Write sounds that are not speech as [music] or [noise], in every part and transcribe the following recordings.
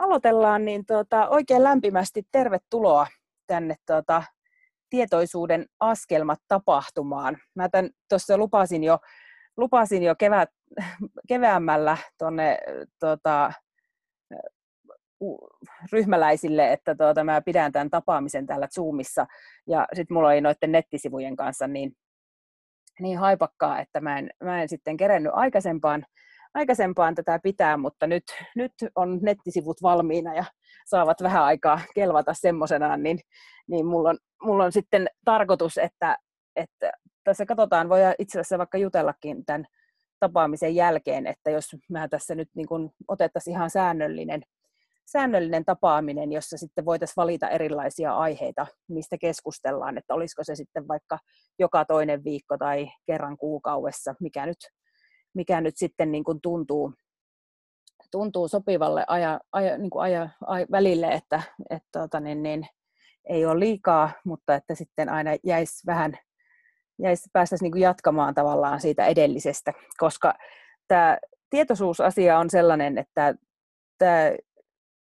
aloitellaan, niin tuota, oikein lämpimästi tervetuloa tänne tuota, tietoisuuden askelmat tapahtumaan. Mä tuossa lupasin jo, lupasin jo kevät, keväämällä tuonne tuota, ryhmäläisille, että tuota, mä pidän tämän tapaamisen täällä Zoomissa. Ja sitten mulla oli noiden nettisivujen kanssa niin, niin haipakkaa, että mä en, mä en sitten kerennyt aikaisempaan aikaisempaan tätä pitää, mutta nyt, nyt on nettisivut valmiina ja saavat vähän aikaa kelvata semmoisenaan, niin, niin mulla, on, mulla on sitten tarkoitus, että, että tässä katsotaan, voi itse asiassa vaikka jutellakin tämän tapaamisen jälkeen, että jos mä tässä nyt niin kun otettaisiin ihan säännöllinen, säännöllinen tapaaminen, jossa sitten voitaisiin valita erilaisia aiheita, mistä keskustellaan, että olisiko se sitten vaikka joka toinen viikko tai kerran kuukaudessa, mikä nyt mikä nyt sitten niin kuin tuntuu, tuntuu sopivalle aja, aja, niin kuin aja, aja, välille, että et, tota, niin, niin, ei ole liikaa, mutta että sitten aina jäisi vähän, jäisi, päästäisiin niin kuin jatkamaan tavallaan siitä edellisestä, koska tämä tietoisuusasia on sellainen, että tämä,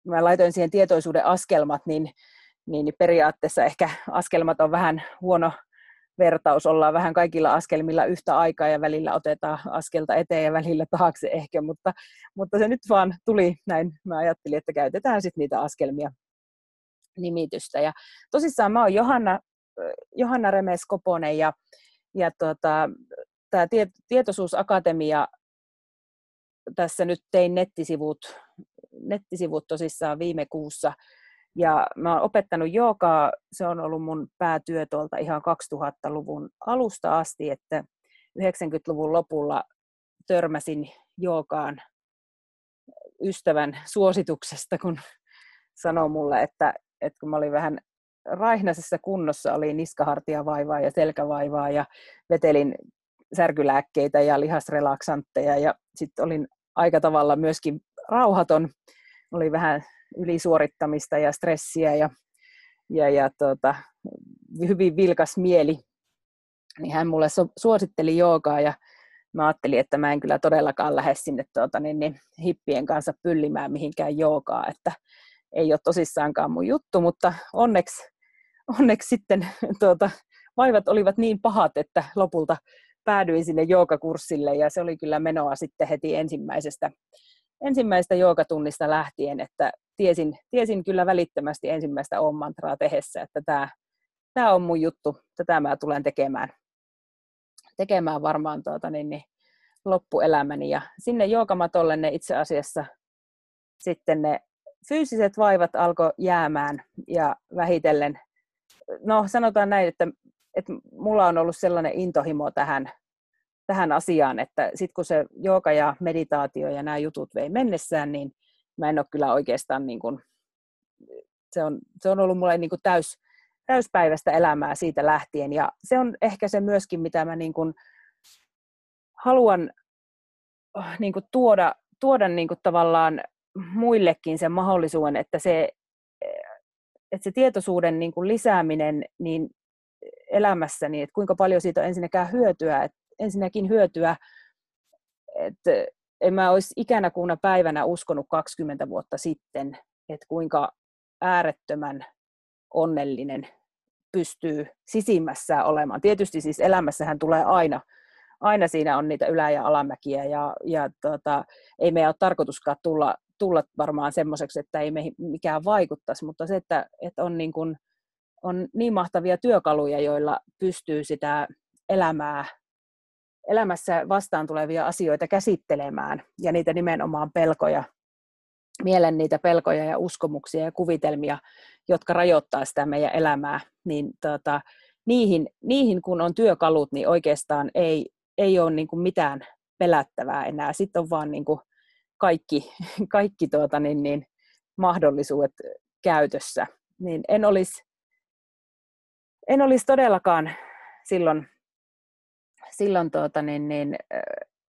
mä laitoin siihen tietoisuuden askelmat, niin, niin periaatteessa ehkä askelmat on vähän huono, vertaus, ollaan vähän kaikilla askelmilla yhtä aikaa ja välillä otetaan askelta eteen ja välillä taakse ehkä, mutta, mutta se nyt vaan tuli näin, mä ajattelin, että käytetään sitten niitä askelmia nimitystä. Ja tosissaan mä oon Johanna, Johanna Remes Koponen ja, ja tota, tämä Tietoisuusakatemia, tässä nyt tein nettisivut, nettisivut tosissaan viime kuussa ja mä oon opettanut joogaa, se on ollut mun päätyö tuolta ihan 2000-luvun alusta asti, että 90-luvun lopulla törmäsin joogaan ystävän suosituksesta, kun sanoi mulle, että, että kun mä olin vähän raihnaisessa kunnossa, oli niskahartiavaivaa ja selkävaivaa ja vetelin särkylääkkeitä ja lihasrelaksantteja ja sitten olin aika tavalla myöskin rauhaton, oli vähän ylisuorittamista ja stressiä ja, ja, ja tota, hyvin vilkas mieli, niin hän mulle suositteli joogaa ja mä ajattelin, että mä en kyllä todellakaan lähde sinne tuota, niin, niin, hippien kanssa pyllimään mihinkään joogaa, että ei ole tosissaankaan mun juttu, mutta onneksi, onneksi sitten tuota, vaivat olivat niin pahat, että lopulta päädyin sinne joogakurssille ja se oli kyllä menoa sitten heti ensimmäisestä, ensimmäistä joogatunnista lähtien, että tiesin, tiesin kyllä välittömästi ensimmäistä oon mantraa tehessä, että tämä, tämä on mun juttu, tätä mä tulen tekemään, tekemään varmaan tuota, niin, niin, loppuelämäni. Ja sinne joogamatolle ne itse asiassa sitten ne fyysiset vaivat alkoi jäämään ja vähitellen, no sanotaan näin, että, että mulla on ollut sellainen intohimo tähän, tähän asiaan, että sitten kun se jooga ja meditaatio ja nämä jutut vei mennessään, niin mä en ole kyllä oikeastaan, niin kuin, se, on, se on ollut mulle niin kuin täys, täyspäiväistä elämää siitä lähtien. Ja se on ehkä se myöskin, mitä mä niin kuin haluan niin kuin tuoda, tuoda niin kuin tavallaan muillekin sen mahdollisuuden, että se, että se tietoisuuden niin kuin lisääminen niin elämässäni, että kuinka paljon siitä on ensinnäkään hyötyä, että ensinnäkin hyötyä, että en mä olisi ikänä kuuna päivänä uskonut 20 vuotta sitten, että kuinka äärettömän onnellinen pystyy sisimmässä olemaan. Tietysti siis elämässähän tulee aina, aina siinä on niitä ylä- ja alamäkiä ja, ja tota, ei meidän ole tarkoituskaan tulla, tulla varmaan semmoiseksi, että ei meihin mikään vaikuttaisi, mutta se, että, että on, niin kuin, on niin mahtavia työkaluja, joilla pystyy sitä elämää elämässä vastaan tulevia asioita käsittelemään ja niitä nimenomaan pelkoja, mielen niitä pelkoja ja uskomuksia ja kuvitelmia, jotka rajoittaa sitä meidän elämää, niin tota, niihin, niihin kun on työkalut, niin oikeastaan ei, ei ole niin kuin mitään pelättävää enää. Sitten on vaan niin kuin kaikki, [laughs] kaikki tuota, niin, niin, mahdollisuudet käytössä. Niin en olisi, en olisi todellakaan silloin silloin tuota, niin, niin,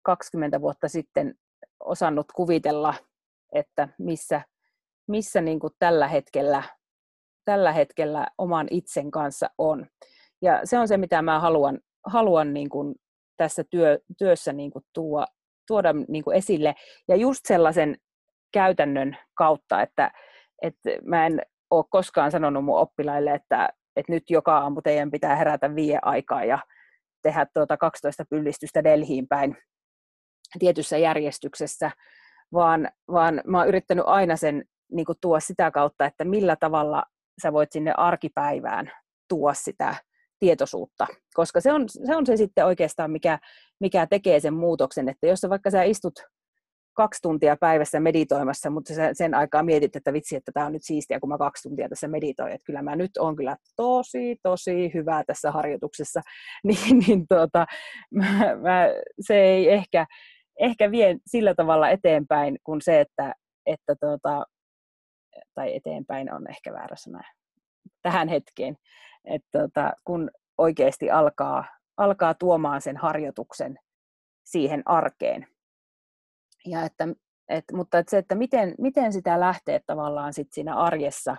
20 vuotta sitten osannut kuvitella, että missä, missä niin kuin tällä, hetkellä, tällä hetkellä oman itsen kanssa on. Ja se on se, mitä mä haluan, haluan niin kuin tässä työ, työssä niin kuin tuo, tuoda niin kuin esille. Ja just sellaisen käytännön kautta, että, että mä en ole koskaan sanonut mun oppilaille, että, että nyt joka aamu teidän pitää herätä viiden aikaa ja tehdä tuota 12 pyllistystä Delhiin päin tietyssä järjestyksessä, vaan, vaan mä oon yrittänyt aina sen niin kuin tuo sitä kautta, että millä tavalla sä voit sinne arkipäivään tuo sitä tietoisuutta, koska se on se, on se sitten oikeastaan, mikä, mikä tekee sen muutoksen, että jos sä vaikka sä istut kaksi tuntia päivässä meditoimassa, mutta sen aikaa mietit, että vitsi, että tämä on nyt siistiä, kun mä kaksi tuntia tässä meditoin, että kyllä mä nyt on kyllä tosi, tosi hyvää tässä harjoituksessa, [laughs] niin, niin tuota, mä, mä, se ei ehkä, ehkä vie sillä tavalla eteenpäin kuin se, että, että tuota, tai eteenpäin on ehkä väärä sana. Tähän hetkeen, että tuota, kun oikeasti alkaa, alkaa tuomaan sen harjoituksen siihen arkeen. Ja että, et, mutta että se, että miten, miten sitä lähtee tavallaan sit siinä arjessa,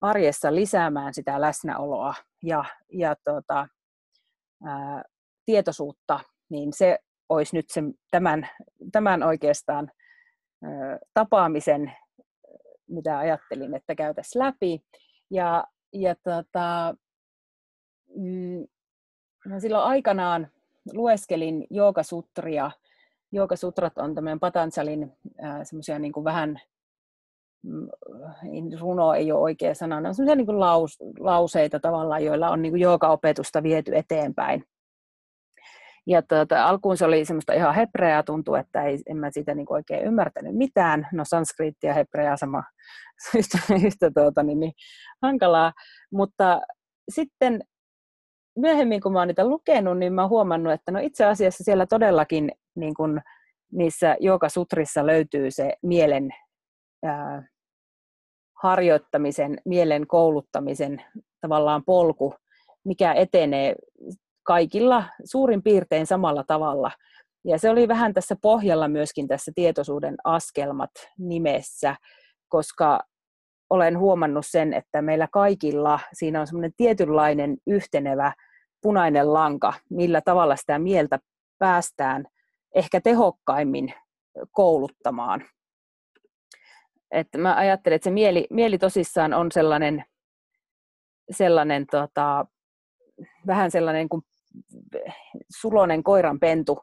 arjessa lisäämään sitä läsnäoloa ja, ja tuota, ää, tietoisuutta, niin se olisi nyt sen, tämän, tämän oikeastaan ää, tapaamisen, mitä ajattelin, että käytäisiin läpi. Ja, ja tota, mm, silloin aikanaan lueskelin Joogasutria. Joogasutrat on tämmöinen Patanjalin äh, semmoisia niin kuin vähän, mm, runo ei ole oikea sana, ne on semmoisia niin lauseita tavallaan, joilla on niin joogaopetusta viety eteenpäin. Ja tuota, alkuun se oli semmoista ihan hebreaa, tuntuu, että ei, en mä siitä niin oikein ymmärtänyt mitään. No sanskriitti ja hebreaa sama [laughs] yhtä, yhtä tuota, niin, niin, hankalaa. Mutta sitten myöhemmin, kun mä oon niitä lukenut, niin mä oon huomannut, että no itse asiassa siellä todellakin niin kun, niissä sutrissa löytyy se mielen ää, harjoittamisen, mielen kouluttamisen tavallaan polku, mikä etenee kaikilla suurin piirtein samalla tavalla. Ja se oli vähän tässä pohjalla myöskin tässä tietoisuuden askelmat nimessä, koska olen huomannut sen, että meillä kaikilla siinä on semmoinen tietynlainen yhtenevä punainen lanka, millä tavalla sitä mieltä päästään ehkä tehokkaimmin kouluttamaan. Että mä ajattelen, että se mieli, mieli tosissaan on sellainen, sellainen tota, vähän sellainen kuin sulonen koiran pentu,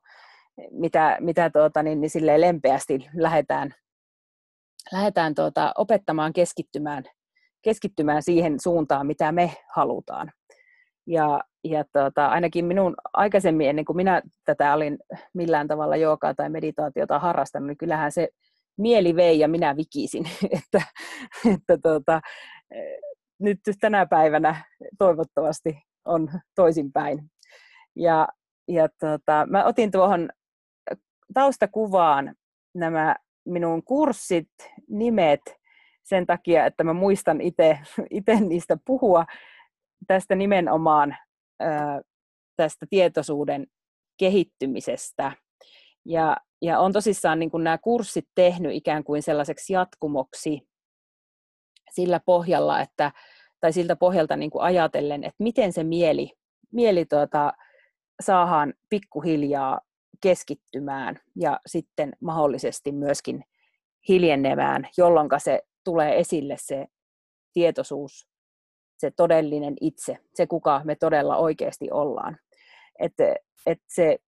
mitä, mitä tuota, niin, niin silleen lempeästi lähdetään, lähdetään tuota, opettamaan keskittymään, keskittymään siihen suuntaan, mitä me halutaan. Ja, ja tuota, ainakin minun aikaisemmin, ennen kuin minä tätä olin millään tavalla joogaa tai meditaatiota harrastanut, niin kyllähän se mieli vei ja minä vikisin. [laughs] että, että tuota, nyt tänä päivänä toivottavasti on toisinpäin. Ja, ja tota, mä otin tuohon taustakuvaan nämä minun kurssit, nimet sen takia, että mä muistan itse [laughs] niistä puhua tästä nimenomaan tästä tietoisuuden kehittymisestä. Ja, ja on tosissaan niin kuin nämä kurssit tehnyt ikään kuin sellaiseksi jatkumoksi sillä pohjalla, että, tai siltä pohjalta niin kuin ajatellen, että miten se mieli, mieli tuota, saadaan pikkuhiljaa keskittymään ja sitten mahdollisesti myöskin hiljenemään, jolloin se tulee esille se tietoisuus, se todellinen itse, se kuka me todella oikeasti ollaan. Et, et se,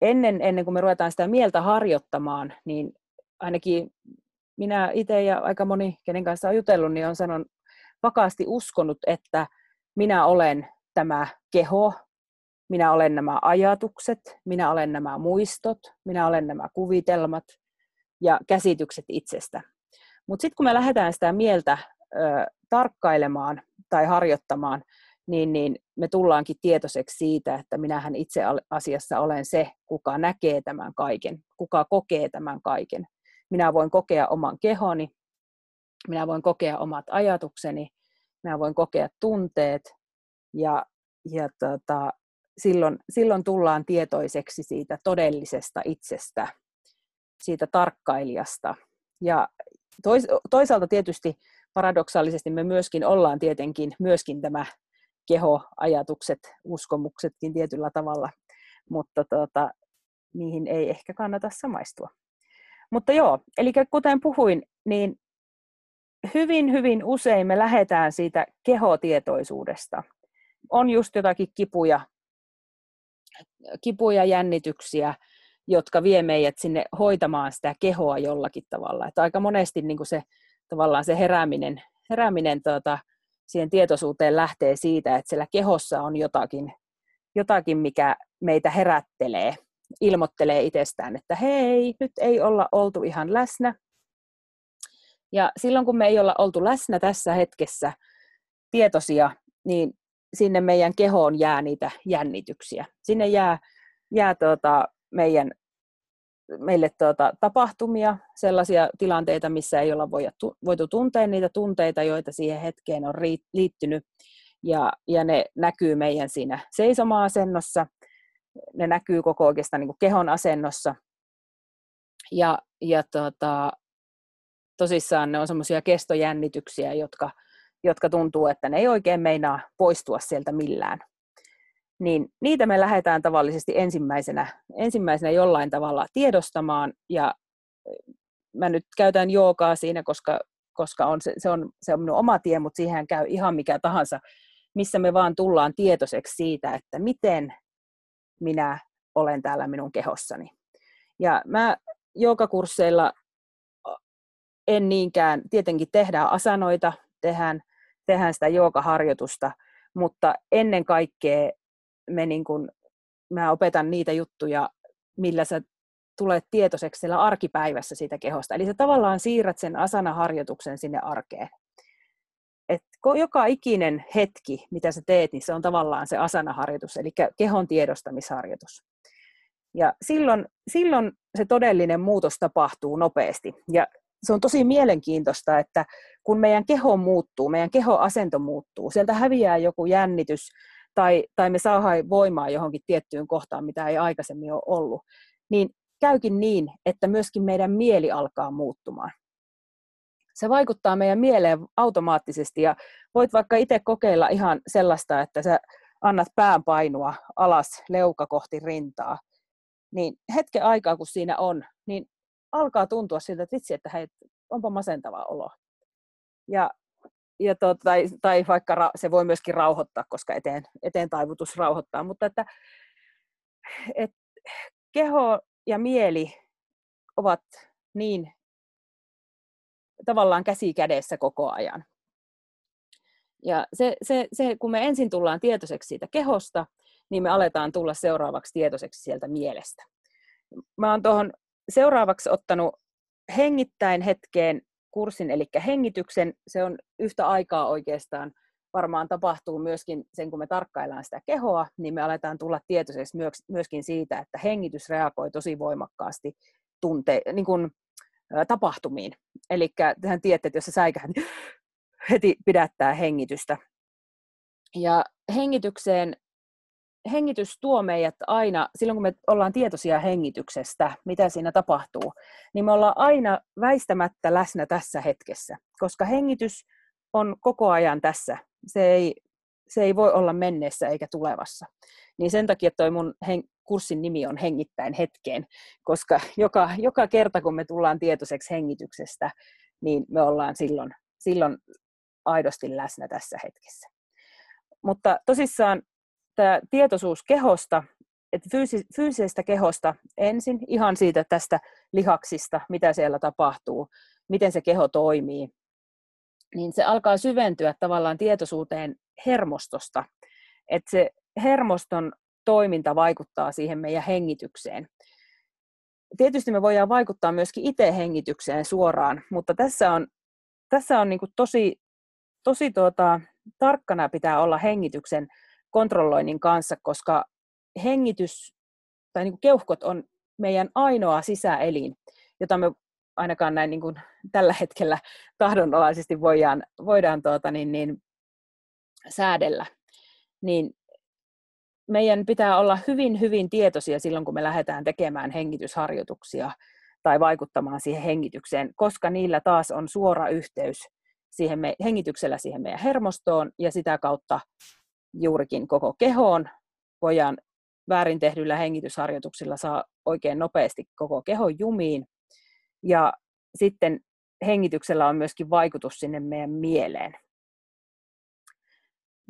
ennen, ennen kuin me ruvetaan sitä mieltä harjoittamaan, niin ainakin minä itse ja aika moni, kenen kanssa on jutellut, niin on sanon vakaasti uskonut, että minä olen tämä keho, minä olen nämä ajatukset, minä olen nämä muistot, minä olen nämä kuvitelmat ja käsitykset itsestä. Mutta sitten kun me lähdetään sitä mieltä tarkkailemaan tai harjoittamaan, niin, niin me tullaankin tietoiseksi siitä, että minähän itse asiassa olen se, kuka näkee tämän kaiken, kuka kokee tämän kaiken. Minä voin kokea oman kehoni, minä voin kokea omat ajatukseni, minä voin kokea tunteet ja, ja tota, silloin, silloin tullaan tietoiseksi siitä todellisesta itsestä, siitä tarkkailijasta. Ja tois, toisaalta tietysti paradoksaalisesti me myöskin ollaan tietenkin myöskin tämä keho, ajatukset, uskomuksetkin tietyllä tavalla, mutta tuota, niihin ei ehkä kannata samaistua. Mutta joo, eli kuten puhuin, niin hyvin, hyvin usein me lähdetään siitä kehotietoisuudesta. On just jotakin kipuja, kipuja, jännityksiä, jotka vie meidät sinne hoitamaan sitä kehoa jollakin tavalla. Että aika monesti niin kuin se, tavallaan se herääminen, herääminen tuota, siihen tietoisuuteen lähtee siitä, että siellä kehossa on jotakin, jotakin mikä meitä herättelee, ilmoittelee itsestään, että hei, nyt ei olla oltu ihan läsnä. Ja silloin kun me ei olla oltu läsnä tässä hetkessä tietoisia, niin sinne meidän kehoon jää niitä jännityksiä. Sinne jää, jää tuota, meidän, meille tuota, tapahtumia, sellaisia tilanteita, missä ei olla voitu tuntea niitä tunteita, joita siihen hetkeen on liittynyt. Ja, ja ne näkyy meidän siinä seisoma-asennossa, ne näkyy koko oikeastaan niin kuin kehon asennossa. Ja, ja tuota, tosissaan ne on semmoisia kestojännityksiä, jotka, jotka tuntuu, että ne ei oikein meinaa poistua sieltä millään niin niitä me lähdetään tavallisesti ensimmäisenä, ensimmäisenä jollain tavalla tiedostamaan ja mä nyt käytän joogaa siinä, koska, koska on se, se, on, se on minun oma tie, mutta siihen käy ihan mikä tahansa, missä me vaan tullaan tietoiseksi siitä, että miten minä olen täällä minun kehossani. Ja mä joogakursseilla en niinkään, tietenkin tehdään asanoita, tehdään, tehdään sitä joogaharjoitusta, mutta ennen kaikkea me niin kun, mä opetan niitä juttuja, millä sä tulet tietoiseksi siellä arkipäivässä siitä kehosta. Eli sä tavallaan siirrät sen asana-harjoituksen sinne arkeen. Et joka ikinen hetki, mitä sä teet, niin se on tavallaan se asana-harjoitus, eli kehon tiedostamisharjoitus. Ja silloin, silloin se todellinen muutos tapahtuu nopeasti. Ja se on tosi mielenkiintoista, että kun meidän keho muuttuu, meidän kehoasento muuttuu, sieltä häviää joku jännitys, tai, tai me saadaan voimaa johonkin tiettyyn kohtaan, mitä ei aikaisemmin ole ollut, niin käykin niin, että myöskin meidän mieli alkaa muuttumaan. Se vaikuttaa meidän mieleen automaattisesti ja voit vaikka itse kokeilla ihan sellaista, että sä annat pään painua alas leuka kohti rintaa, niin hetken aikaa kun siinä on, niin alkaa tuntua siltä, että vitsi, että hei, onpa masentava olo. Ja ja to, tai, tai vaikka ra, se voi myöskin rauhoittaa, koska eteen, eteen taivutus rauhoittaa, mutta että et, keho ja mieli ovat niin tavallaan käsi kädessä koko ajan. Ja se, se, se, kun me ensin tullaan tietoiseksi siitä kehosta, niin me aletaan tulla seuraavaksi tietoiseksi sieltä mielestä. Mä oon tuohon seuraavaksi ottanut hengittäin hetkeen kurssin, eli hengityksen. Se on yhtä aikaa oikeastaan varmaan tapahtuu myöskin sen, kun me tarkkaillaan sitä kehoa, niin me aletaan tulla tietoiseksi myöskin siitä, että hengitys reagoi tosi voimakkaasti tunte, niin kuin, tapahtumiin. Eli tähän tiedätte, että jos sä säikähät, niin heti pidättää hengitystä. Ja hengitykseen hengitys tuo meidät aina, silloin kun me ollaan tietoisia hengityksestä, mitä siinä tapahtuu, niin me ollaan aina väistämättä läsnä tässä hetkessä, koska hengitys on koko ajan tässä. Se ei, se ei voi olla menneessä eikä tulevassa. Niin sen takia toi mun hen- kurssin nimi on Hengittäin hetkeen, koska joka, joka kerta kun me tullaan tietoiseksi hengityksestä, niin me ollaan silloin, silloin aidosti läsnä tässä hetkessä. Mutta tosissaan tämä tietoisuus kehosta, että fyysi, fyysisestä kehosta ensin, ihan siitä tästä lihaksista, mitä siellä tapahtuu, miten se keho toimii, niin se alkaa syventyä tavallaan tietoisuuteen hermostosta. Että se hermoston toiminta vaikuttaa siihen meidän hengitykseen. Tietysti me voidaan vaikuttaa myöskin itse hengitykseen suoraan, mutta tässä on, tässä on niin tosi, tosi tuota, tarkkana pitää olla hengityksen kontrolloinnin kanssa, koska hengitys tai niin kuin keuhkot on meidän ainoa sisäelin, jota me ainakaan näin niin kuin tällä hetkellä tahdonalaisesti voidaan, voidaan tuota niin, niin, säädellä. Niin meidän pitää olla hyvin, hyvin tietoisia silloin, kun me lähdetään tekemään hengitysharjoituksia tai vaikuttamaan siihen hengitykseen, koska niillä taas on suora yhteys siihen me, hengityksellä siihen meidän hermostoon ja sitä kautta juurikin koko kehoon. Voidaan väärin tehdyillä hengitysharjoituksilla saa oikein nopeasti koko kehon jumiin. Ja sitten hengityksellä on myöskin vaikutus sinne meidän mieleen.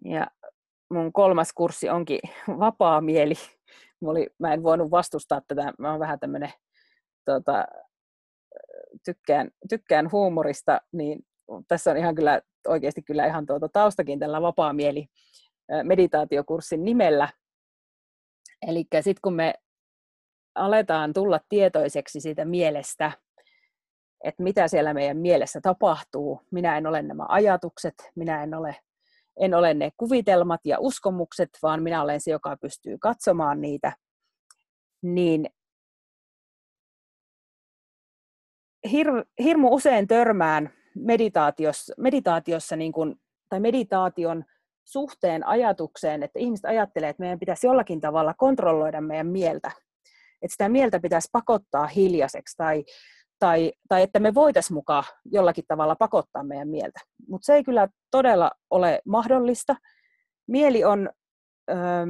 Ja mun kolmas kurssi onkin [laughs] vapaa mieli. Mä en voinut vastustaa tätä. Mä oon vähän tämmönen, tota, tykkään, tykkään huumorista, niin tässä on ihan kyllä oikeasti kyllä ihan tuota taustakin tällä vapaa mieli meditaatiokurssin nimellä. Eli sitten kun me aletaan tulla tietoiseksi siitä mielestä, että mitä siellä meidän mielessä tapahtuu. Minä en ole nämä ajatukset, minä en ole, en ole ne kuvitelmat ja uskomukset, vaan minä olen se, joka pystyy katsomaan niitä. Niin hir, hirmu usein törmään meditaatiossa, meditaatiossa niin kuin, tai meditaation suhteen ajatukseen, että ihmiset ajattelee, että meidän pitäisi jollakin tavalla kontrolloida meidän mieltä. Että sitä mieltä pitäisi pakottaa hiljaiseksi tai, tai, tai että me voitaisiin mukaan jollakin tavalla pakottaa meidän mieltä. Mutta se ei kyllä todella ole mahdollista. Mieli on, öö,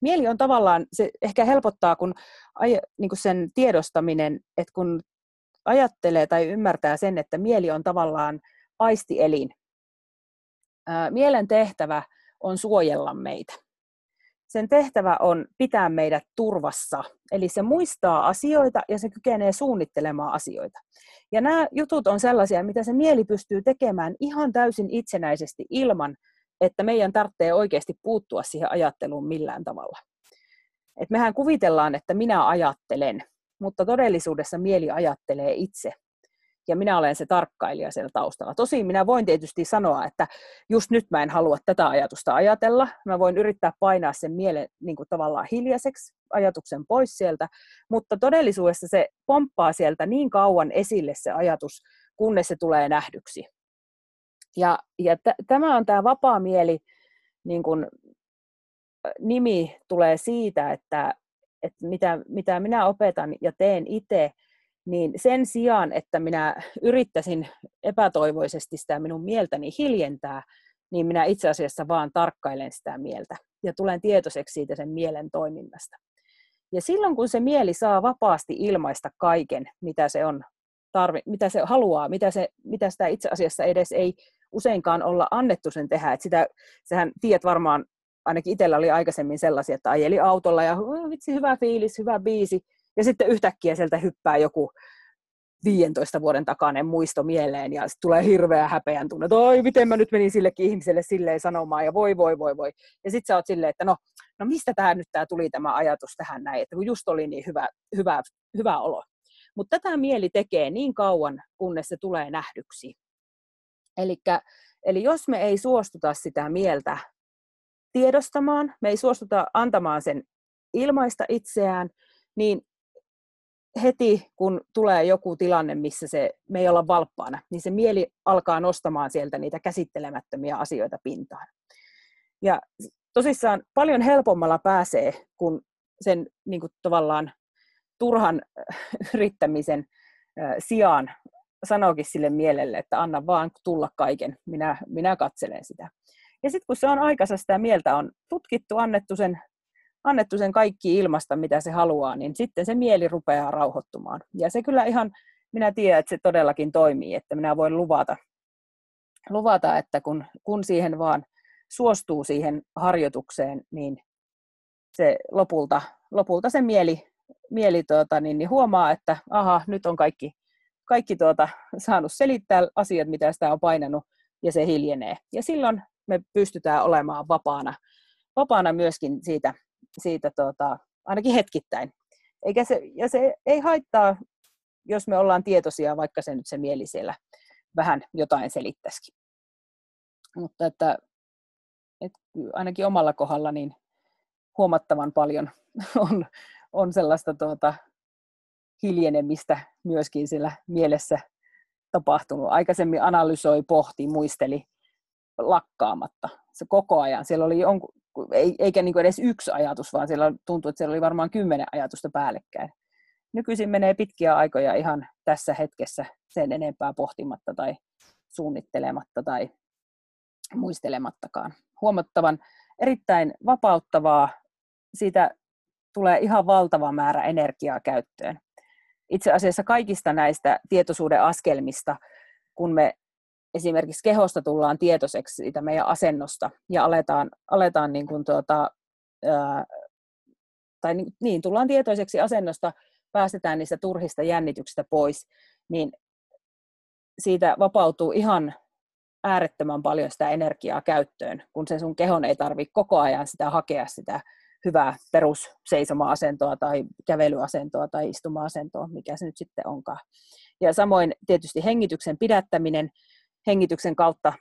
mieli on tavallaan, se ehkä helpottaa kun, aj, niin kuin sen tiedostaminen, että kun ajattelee tai ymmärtää sen, että mieli on tavallaan aistielin. Mielen tehtävä on suojella meitä. Sen tehtävä on pitää meidät turvassa, eli se muistaa asioita ja se kykenee suunnittelemaan asioita. Ja nämä jutut on sellaisia, mitä se mieli pystyy tekemään ihan täysin itsenäisesti ilman, että meidän tarvitsee oikeasti puuttua siihen ajatteluun millään tavalla. Et mehän kuvitellaan, että minä ajattelen, mutta todellisuudessa mieli ajattelee itse. Ja minä olen se tarkkailija siellä taustalla. Tosin minä voin tietysti sanoa, että just nyt mä en halua tätä ajatusta ajatella. Mä voin yrittää painaa sen mielen niin kuin tavallaan hiljaiseksi, ajatuksen pois sieltä, mutta todellisuudessa se pomppaa sieltä niin kauan esille se ajatus, kunnes se tulee nähdyksi. Ja, ja t- tämä on tämä vapaa mieli, niin kuin, nimi tulee siitä, että, että mitä, mitä minä opetan ja teen itse, niin sen sijaan, että minä yrittäisin epätoivoisesti sitä minun mieltäni hiljentää, niin minä itse asiassa vaan tarkkailen sitä mieltä ja tulen tietoiseksi siitä sen mielen toiminnasta. Ja silloin kun se mieli saa vapaasti ilmaista kaiken, mitä se on tarvi, mitä se haluaa, mitä, se, mitä sitä itse asiassa edes ei useinkaan olla annettu sen tehdä. Et sitä, sehän tiedät varmaan ainakin itsellä oli aikaisemmin sellaisia, että ajeli autolla ja vitsi, hyvä fiilis, hyvä biisi, ja sitten yhtäkkiä sieltä hyppää joku 15 vuoden takainen muisto mieleen ja sitten tulee hirveä häpeän tunne, että oi, miten mä nyt menin sillekin ihmiselle silleen sanomaan ja voi, voi, voi, voi. Ja sitten sä oot silleen, että no, no mistä tämä nyt tää tuli tämä ajatus tähän näin, että kun just oli niin hyvä, hyvä, hyvä olo. Mutta tätä mieli tekee niin kauan, kunnes se tulee nähdyksi. Elikkä, eli jos me ei suostuta sitä mieltä tiedostamaan, me ei suostuta antamaan sen ilmaista itseään, niin heti kun tulee joku tilanne, missä se, me ei olla valppaana, niin se mieli alkaa nostamaan sieltä niitä käsittelemättömiä asioita pintaan. Ja tosissaan paljon helpommalla pääsee, kun sen niin kuin tavallaan turhan yrittämisen sijaan sanoikin sille mielelle, että anna vaan tulla kaiken, minä, minä katselen sitä. Ja sitten kun se on aikansa sitä mieltä on tutkittu, annettu sen, annettu sen kaikki ilmasta, mitä se haluaa, niin sitten se mieli rupeaa rauhoittumaan. Ja se kyllä ihan, minä tiedän, että se todellakin toimii, että minä voin luvata, luvata että kun, kun siihen vaan suostuu siihen harjoitukseen, niin se lopulta, lopulta se mieli, mieli tuota, niin, niin huomaa, että aha, nyt on kaikki, kaikki tuota, saanut selittää asiat, mitä sitä on painanut, ja se hiljenee. Ja silloin me pystytään olemaan vapaana, vapaana myöskin siitä, siitä tota, ainakin hetkittäin. Eikä se, ja se ei haittaa, jos me ollaan tietoisia, vaikka se nyt se mieli siellä vähän jotain selittäisikin. Mutta että, että ainakin omalla kohdalla niin huomattavan paljon [laughs] on, on sellaista tuota, hiljenemistä myöskin siellä mielessä tapahtunut. Aikaisemmin analysoi, pohti, muisteli lakkaamatta. Se koko ajan. Siellä oli jonkun, eikä niin edes yksi ajatus, vaan siellä tuntui, että siellä oli varmaan kymmenen ajatusta päällekkäin. Nykyisin menee pitkiä aikoja ihan tässä hetkessä sen enempää pohtimatta tai suunnittelematta tai muistelemattakaan. Huomattavan erittäin vapauttavaa, siitä tulee ihan valtava määrä energiaa käyttöön. itse asiassa kaikista näistä tietoisuuden askelmista, kun me esimerkiksi kehosta tullaan tietoiseksi siitä meidän asennosta ja aletaan, aletaan niin kuin tuota, ää, tai niin, niin, tullaan tietoiseksi asennosta, päästetään niistä turhista jännityksistä pois, niin siitä vapautuu ihan äärettömän paljon sitä energiaa käyttöön, kun se sun kehon ei tarvitse koko ajan sitä hakea sitä hyvää perusseisoma-asentoa tai kävelyasentoa tai istuma-asentoa, mikä se nyt sitten onkaan. Ja samoin tietysti hengityksen pidättäminen, hengityksen kautta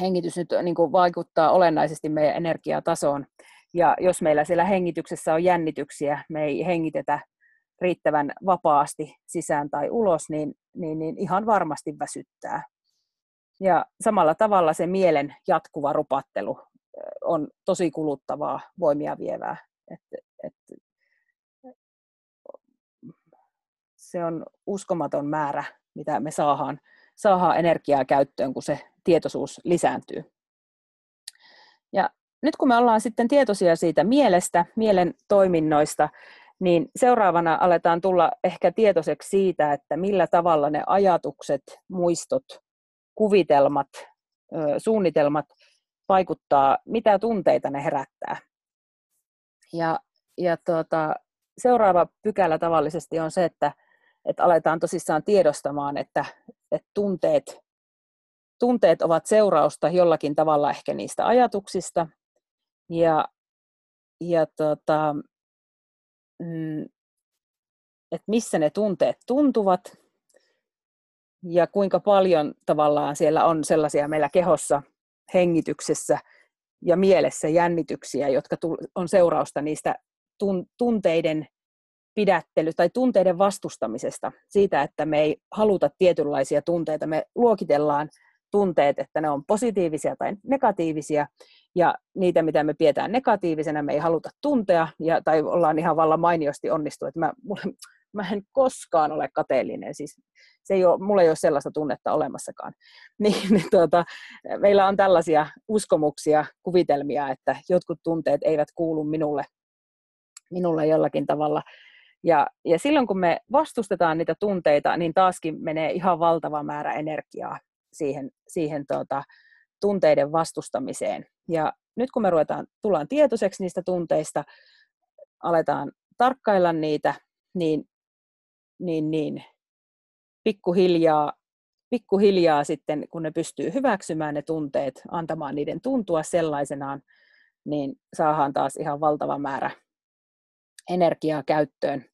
hengitys nyt niin kuin vaikuttaa olennaisesti meidän energiatasoon. Ja jos meillä siellä hengityksessä on jännityksiä, me ei hengitetä riittävän vapaasti sisään tai ulos, niin, niin, niin ihan varmasti väsyttää. Ja samalla tavalla se mielen jatkuva rupattelu on tosi kuluttavaa, voimia vievää. Et, et, se on uskomaton määrä, mitä me saadaan, saadaan energiaa käyttöön, kun se tietoisuus lisääntyy. Ja nyt kun me ollaan sitten tietoisia siitä mielestä, mielen toiminnoista, niin seuraavana aletaan tulla ehkä tietoiseksi siitä, että millä tavalla ne ajatukset, muistot, kuvitelmat, suunnitelmat vaikuttaa, mitä tunteita ne herättää. Ja, ja tuota, seuraava pykälä tavallisesti on se, että, että aletaan tosissaan tiedostamaan, että, että tunteet, tunteet ovat seurausta jollakin tavalla ehkä niistä ajatuksista. Ja, ja tuota, mm, että missä ne tunteet tuntuvat ja kuinka paljon tavallaan siellä on sellaisia meillä kehossa, hengityksessä ja mielessä jännityksiä, jotka on seurausta niistä tunteiden pidättely tai tunteiden vastustamisesta, siitä, että me ei haluta tietynlaisia tunteita. Me luokitellaan tunteet, että ne on positiivisia tai negatiivisia, ja niitä, mitä me pidetään negatiivisena, me ei haluta tuntea, ja, tai ollaan ihan vallan mainiosti onnistu, että mä, mulle, mä en koskaan ole kateellinen, siis se ei ole, mulla ei ole sellaista tunnetta olemassakaan. [laughs] Niin, niin tuota, meillä on tällaisia uskomuksia, kuvitelmia, että jotkut tunteet eivät kuulu minulle, minulle jollakin tavalla. Ja, ja silloin kun me vastustetaan niitä tunteita, niin taaskin menee ihan valtava määrä energiaa siihen, siihen tuota, tunteiden vastustamiseen. Ja nyt kun me ruvetaan, tullaan tietoiseksi niistä tunteista, aletaan tarkkailla niitä, niin, niin, niin pikkuhiljaa, pikkuhiljaa sitten, kun ne pystyy hyväksymään ne tunteet, antamaan niiden tuntua sellaisenaan, niin saadaan taas ihan valtava määrä energiaa käyttöön,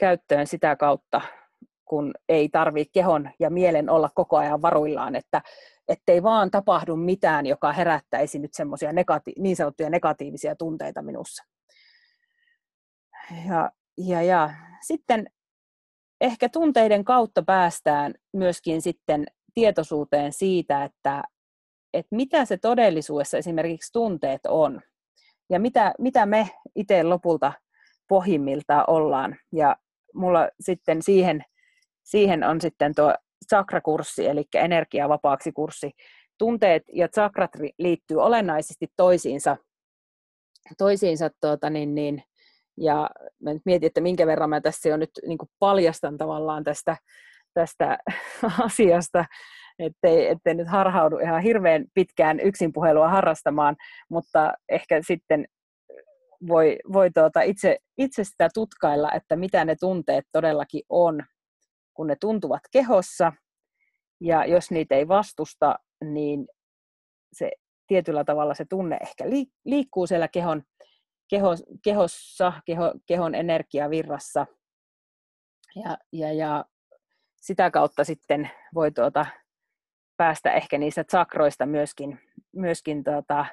käyttöön sitä kautta, kun ei tarvitse kehon ja mielen olla koko ajan varuillaan, että ettei vaan tapahdu mitään, joka herättäisi nyt semmoisia negati- niin sanottuja negatiivisia tunteita minussa. Ja, ja, ja sitten ehkä tunteiden kautta päästään myöskin sitten tietoisuuteen siitä, että, että mitä se todellisuudessa esimerkiksi tunteet on ja mitä, mitä me itse lopulta pohjimmiltaan ollaan. Ja mulla sitten siihen, siihen on sitten tuo chakrakurssi, eli energiavapaaksi kurssi. Tunteet ja chakrat liittyy olennaisesti toisiinsa, toisiinsa tuota, niin, niin, ja mä nyt mietin, että minkä verran mä tässä jo nyt niin paljastan tavallaan tästä, tästä [laughs] asiasta, ettei, ettei nyt harhaudu ihan hirveän pitkään yksin puhelua harrastamaan, mutta ehkä sitten voi, voi tuota itse, itse sitä tutkailla, että mitä ne tunteet todellakin on, kun ne tuntuvat kehossa, ja jos niitä ei vastusta, niin se tietyllä tavalla se tunne ehkä liikkuu siellä kehon keho, kehossa, keho, kehon energiavirrassa. Ja, ja, ja sitä kautta sitten voi tuota, päästä ehkä niistä sakroista myöskin, myöskin tuota,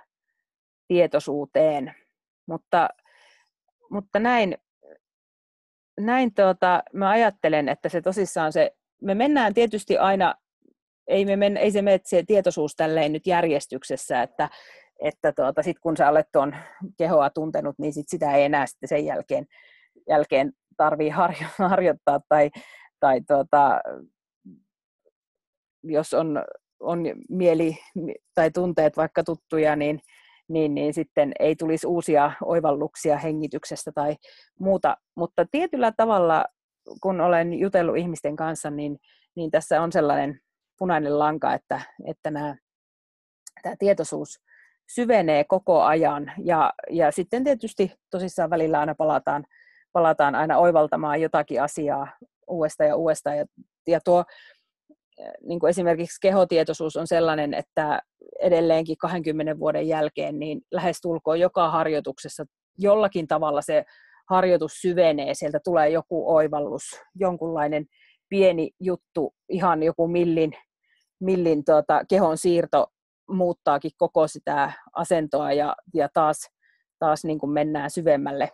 tietoisuuteen. Mutta, mutta näin, näin tuota, mä ajattelen, että se tosissaan se, me mennään tietysti aina, ei, me men, ei se mene se tietoisuus tälleen nyt järjestyksessä, että, että tuota, sit kun sä olet tuon kehoa tuntenut, niin sit sitä ei enää sitten sen jälkeen, jälkeen tarvii harjo, [laughs] harjoittaa tai, tai tuota, jos on, on mieli tai tunteet vaikka tuttuja, niin, niin, niin sitten ei tulisi uusia oivalluksia hengityksestä tai muuta. Mutta tietyllä tavalla, kun olen jutellut ihmisten kanssa, niin, niin tässä on sellainen punainen lanka, että, että nämä, tämä tietoisuus syvenee koko ajan. Ja, ja sitten tietysti tosissaan välillä aina palataan, palataan aina oivaltamaan jotakin asiaa uudestaan ja uudestaan. Ja, ja tuo niin kuin esimerkiksi kehotietoisuus on sellainen, että edelleenkin 20 vuoden jälkeen niin lähestulkoon joka harjoituksessa jollakin tavalla se harjoitus syvenee, sieltä tulee joku oivallus, jonkunlainen pieni juttu, ihan joku millin, millin tuota, kehon siirto muuttaakin koko sitä asentoa ja, ja taas, taas niin kuin mennään syvemmälle,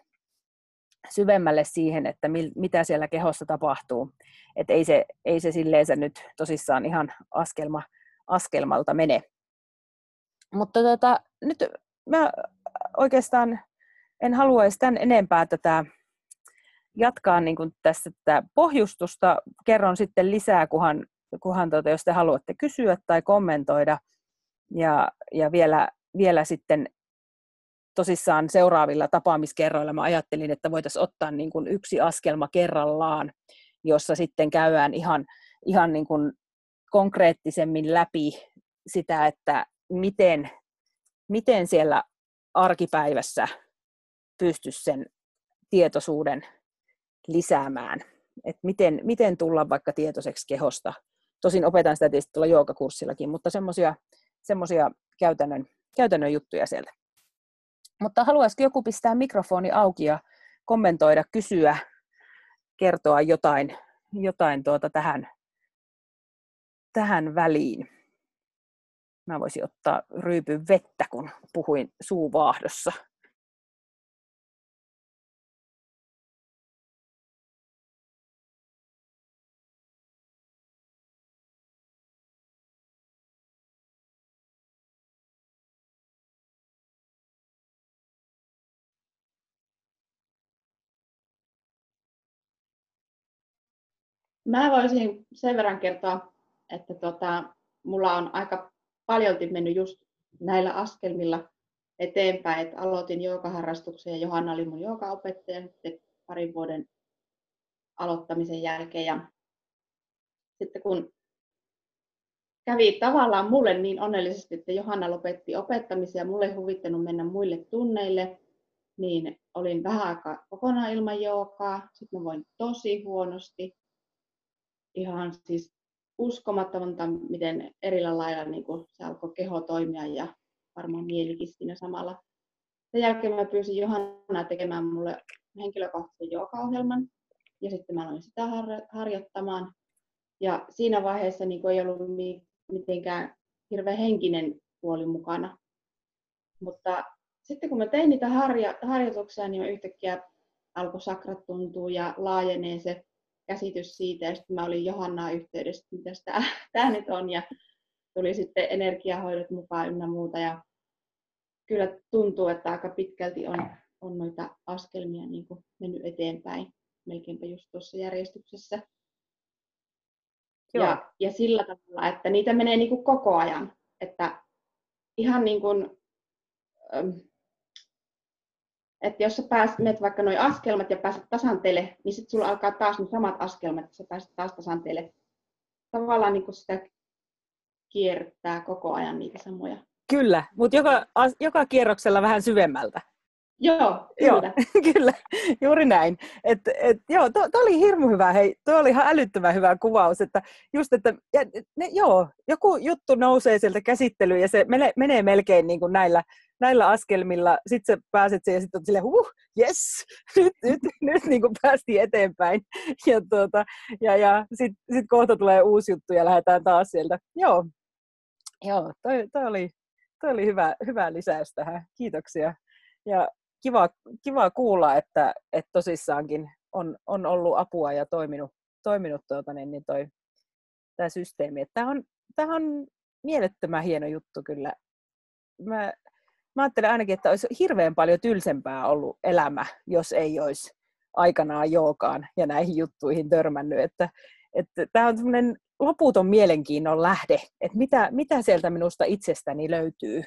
syvemmälle siihen, että mil, mitä siellä kehossa tapahtuu. Et ei se, ei se silleensä nyt tosissaan ihan askelma, askelmalta mene. Mutta tota, nyt mä oikeastaan en haluaisi tämän enempää tätä jatkaa niin kuin tässä tätä pohjustusta. Kerron sitten lisää, kunhan, kunhan tuota, jos te haluatte kysyä tai kommentoida. Ja, ja vielä, vielä sitten tosissaan seuraavilla tapaamiskerroilla mä ajattelin, että voitaisiin ottaa niin kuin yksi askelma kerrallaan, jossa sitten käydään ihan, ihan niin kuin konkreettisemmin läpi sitä, että miten, miten siellä arkipäivässä pystyisi sen tietoisuuden lisäämään. Et miten, miten tulla vaikka tietoiseksi kehosta. Tosin opetan sitä tietysti tuolla joogakurssillakin, mutta semmoisia käytännön, käytännön juttuja sieltä. Mutta haluaisiko joku pistää mikrofoni auki ja kommentoida, kysyä, kertoa jotain, jotain tuota tähän, tähän väliin? Mä voisin ottaa ryypyn vettä, kun puhuin suuvaahdossa. Mä voisin sen verran kertoa, että tota, mulla on aika paljolti mennyt just näillä askelmilla eteenpäin, että aloitin joogaharrastuksen ja Johanna oli mun joogaopettaja sitten parin vuoden aloittamisen jälkeen. Ja sitten kun kävi tavallaan mulle niin onnellisesti, että Johanna lopetti opettamisen ja mulle ei huvittanut mennä muille tunneille, niin olin vähän aikaa kokonaan ilman joogaa, sitten mä voin tosi huonosti, ihan siis uskomatonta, miten erillä lailla niin kuin se alkoi keho toimia ja varmaan mielikin siinä samalla. Sen jälkeen mä pyysin Johannaa tekemään mulle henkilökohtaisen joogaohjelman ja sitten mä aloin sitä harjoittamaan. Ja siinä vaiheessa niin ei ollut mitenkään hirveän henkinen puoli mukana. Mutta sitten kun mä tein niitä harja- harjoituksia, niin yhtäkkiä alkoi sakrat tuntua ja laajenee se käsitys siitä, ja sitten mä olin Johannaa yhteydessä, mitä tämä, [laughs] tämä nyt on, ja tuli sitten energiahoidot mukaan ynnä muuta, ja kyllä tuntuu, että aika pitkälti on, on noita askelmia niin kuin mennyt eteenpäin, melkeinpä just tuossa järjestyksessä. Ja, ja sillä tavalla, että niitä menee niin kuin koko ajan, että ihan niin kuin, että jos sä pääset, menet vaikka noin askelmat ja pääset tasanteelle, niin sitten sulla alkaa taas ne samat askelmat, että sä pääset taas tasanteelle. Tavallaan niin sitä kiertää koko ajan niitä samoja. Kyllä, mutta joka, joka kierroksella vähän syvemmältä. Joo, kyllä. Joo, [laughs] kyllä, juuri näin. Et, et, joo, to, to, oli hirmu hyvä, hei, tuo oli ihan älyttömän hyvä kuvaus, että just, että ja, ne, joo, joku juttu nousee sieltä käsittelyyn ja se menee, menee melkein niin kuin näillä, näillä askelmilla, sitten sä pääset siihen ja sitten on silleen, huh, yes, [laughs] nyt, nyt, nyt niin kuin päästiin eteenpäin. [laughs] Ja, tuota, ja, ja sitten sit kohta tulee uusi juttu ja lähdetään taas sieltä. Joo, joo toi, toi oli, toi oli hyvä, hyvä lisäys tähän. Kiitoksia. Ja kiva, kiva kuulla, että, että tosissaankin on, on ollut apua ja toiminut, toiminut tuota, niin, niin toi, tämä systeemi. Tämä on, on mielettömän hieno juttu kyllä. Mä, mä ajattelen ainakin, että olisi hirveän paljon tylsempää ollut elämä, jos ei olisi aikanaan jookaan ja näihin juttuihin törmännyt. Että, että tämä on semmoinen loputon mielenkiinnon lähde, että mitä, mitä sieltä minusta itsestäni löytyy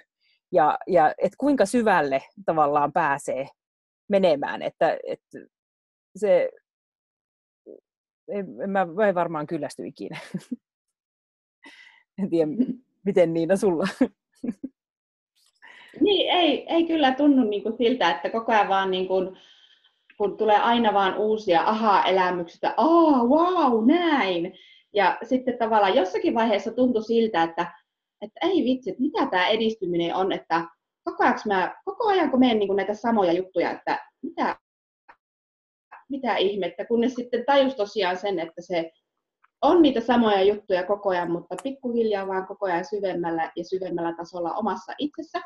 ja, ja et kuinka syvälle tavallaan pääsee menemään, että, että se, en, mä, mä varmaan kyllästy ikinä. [laughs] en tiedä, miten Niina sulla? [laughs] Niin, ei, ei kyllä tunnu niin kuin siltä, että koko ajan vaan niin kuin, kun tulee aina vaan uusia aha-elämyksiä, aa, wow, näin. Ja sitten tavallaan jossakin vaiheessa tuntui siltä, että, että ei vitsi, että mitä tämä edistyminen on, että koko ajan, mä, koko ajan kun menen niin näitä samoja juttuja, että mitä, mitä ihmettä, kunnes sitten tajus tosiaan sen, että se on niitä samoja juttuja koko ajan, mutta pikkuhiljaa vaan koko ajan syvemmällä ja syvemmällä tasolla omassa itsessä,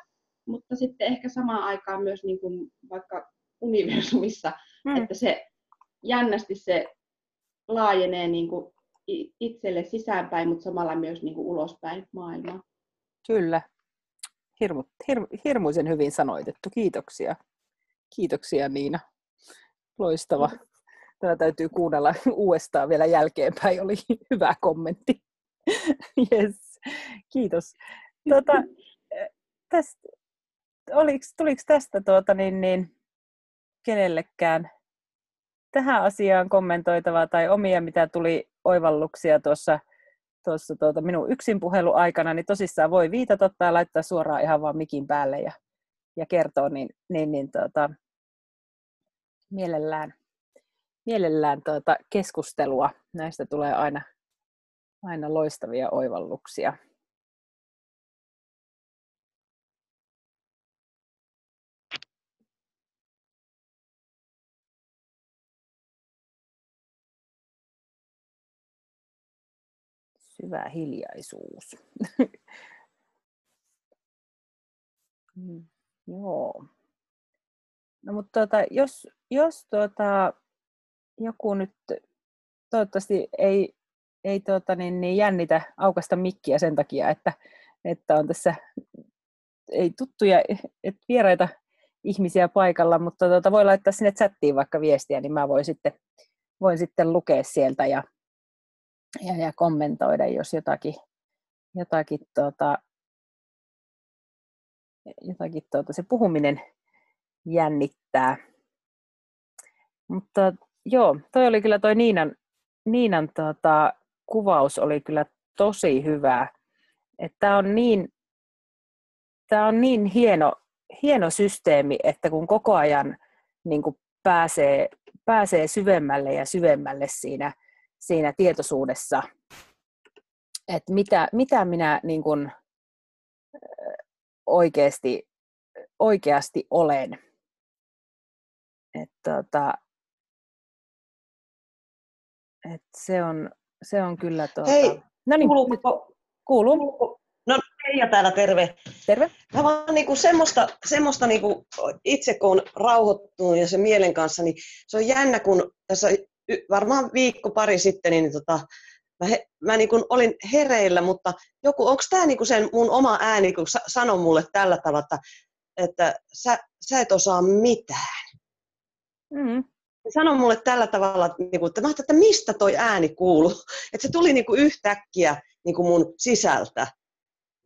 mutta sitten ehkä samaan aikaan myös niin kuin vaikka universumissa, mm. että se jännästi se laajenee niin kuin itselle sisäänpäin, mutta samalla myös niin kuin ulospäin maailmaa. Kyllä. Hirmu, hir, hirmuisen hyvin sanoitettu. Kiitoksia. Kiitoksia Niina. Loistava. Tämä täytyy kuunnella uudestaan vielä jälkeenpäin. Oli hyvä kommentti. [laughs] Yes. Kiitos. Tuota, [laughs] tästä, oliks, tuliko tästä tuota, niin, niin, kenellekään tähän asiaan kommentoitavaa tai omia, mitä tuli oivalluksia tuossa, tuossa tuota minun yksin aikana, niin tosissaan voi viitata tai laittaa suoraan ihan vaan mikin päälle ja, ja kertoa, niin, niin, niin tuota, mielellään, mielellään tuota keskustelua. Näistä tulee aina, aina loistavia oivalluksia. Syvä hiljaisuus. [laughs] mm, joo. No mutta tuota, jos, jos tuota, joku nyt toivottavasti ei, ei tuota, niin, niin jännitä aukasta mikkiä sen takia, että, että on tässä ei tuttuja, et vieraita ihmisiä paikalla, mutta tuota, voi laittaa sinne chattiin vaikka viestiä, niin mä voin sitten, voin sitten lukea sieltä ja, ja, ja kommentoida, jos jotakin, jotakin, tuota, jotakin tuota, se puhuminen jännittää. Mutta joo, toi oli kyllä toi Niinan, Niinan tuota, kuvaus oli kyllä tosi hyvä. Että on niin, tämä on niin hieno, hieno systeemi, että kun koko ajan niin kuin pääsee, pääsee syvemmälle ja syvemmälle siinä, siinä tietoisuudessa, että mitä, mitä minä niin kuin oikeasti, oikeasti olen. Et tota, et se, on, se on kyllä... Tuota... Hei, no niin, kuuluuko, kuuluu. kuuluuko? No Teija täällä, terve. Terve. Mä vaan niinku semmoista, semmoista niinku, itse kun on rauhoittunut ja se mielen kanssa, niin se on jännä, kun tässä varmaan viikko pari sitten, niin tota, mä, he, mä niin kuin olin hereillä, mutta joku, onko tämä niin sen mun oma ääni, kun sa, sanoi mulle tällä tavalla, että, että sä, sä et osaa mitään. Mm. Sano mulle tällä tavalla, että, niin kuin, että, mä että mistä toi ääni kuuluu. [laughs] Että se tuli niin kuin yhtäkkiä niin kuin mun sisältä.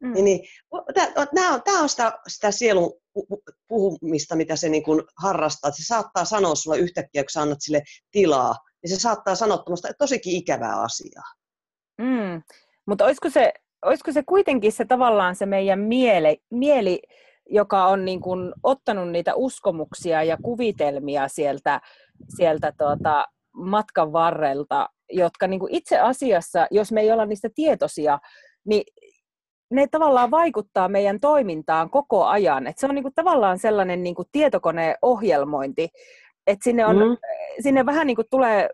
Mm. Niin, niin tämä on, tää on sitä, sitä sielun puhumista, mitä se niin kuin harrastaa. Se saattaa sanoa sulle yhtäkkiä, kun sä annat sille tilaa, niin se saattaa sanoa tosikin ikävää asiaa. Mm. Mutta olisiko se, olisiko se kuitenkin se tavallaan se meidän miele, mieli, joka on niin kuin ottanut niitä uskomuksia ja kuvitelmia sieltä, sieltä tuota matkan varrelta, jotka niin kuin itse asiassa, jos me ei olla niistä tietoisia, niin ne tavallaan vaikuttaa meidän toimintaan koko ajan. Et se on niin tavallaan sellainen niin tietokoneohjelmointi, että sinne, on, mm. sinne vähän niin kuin tulee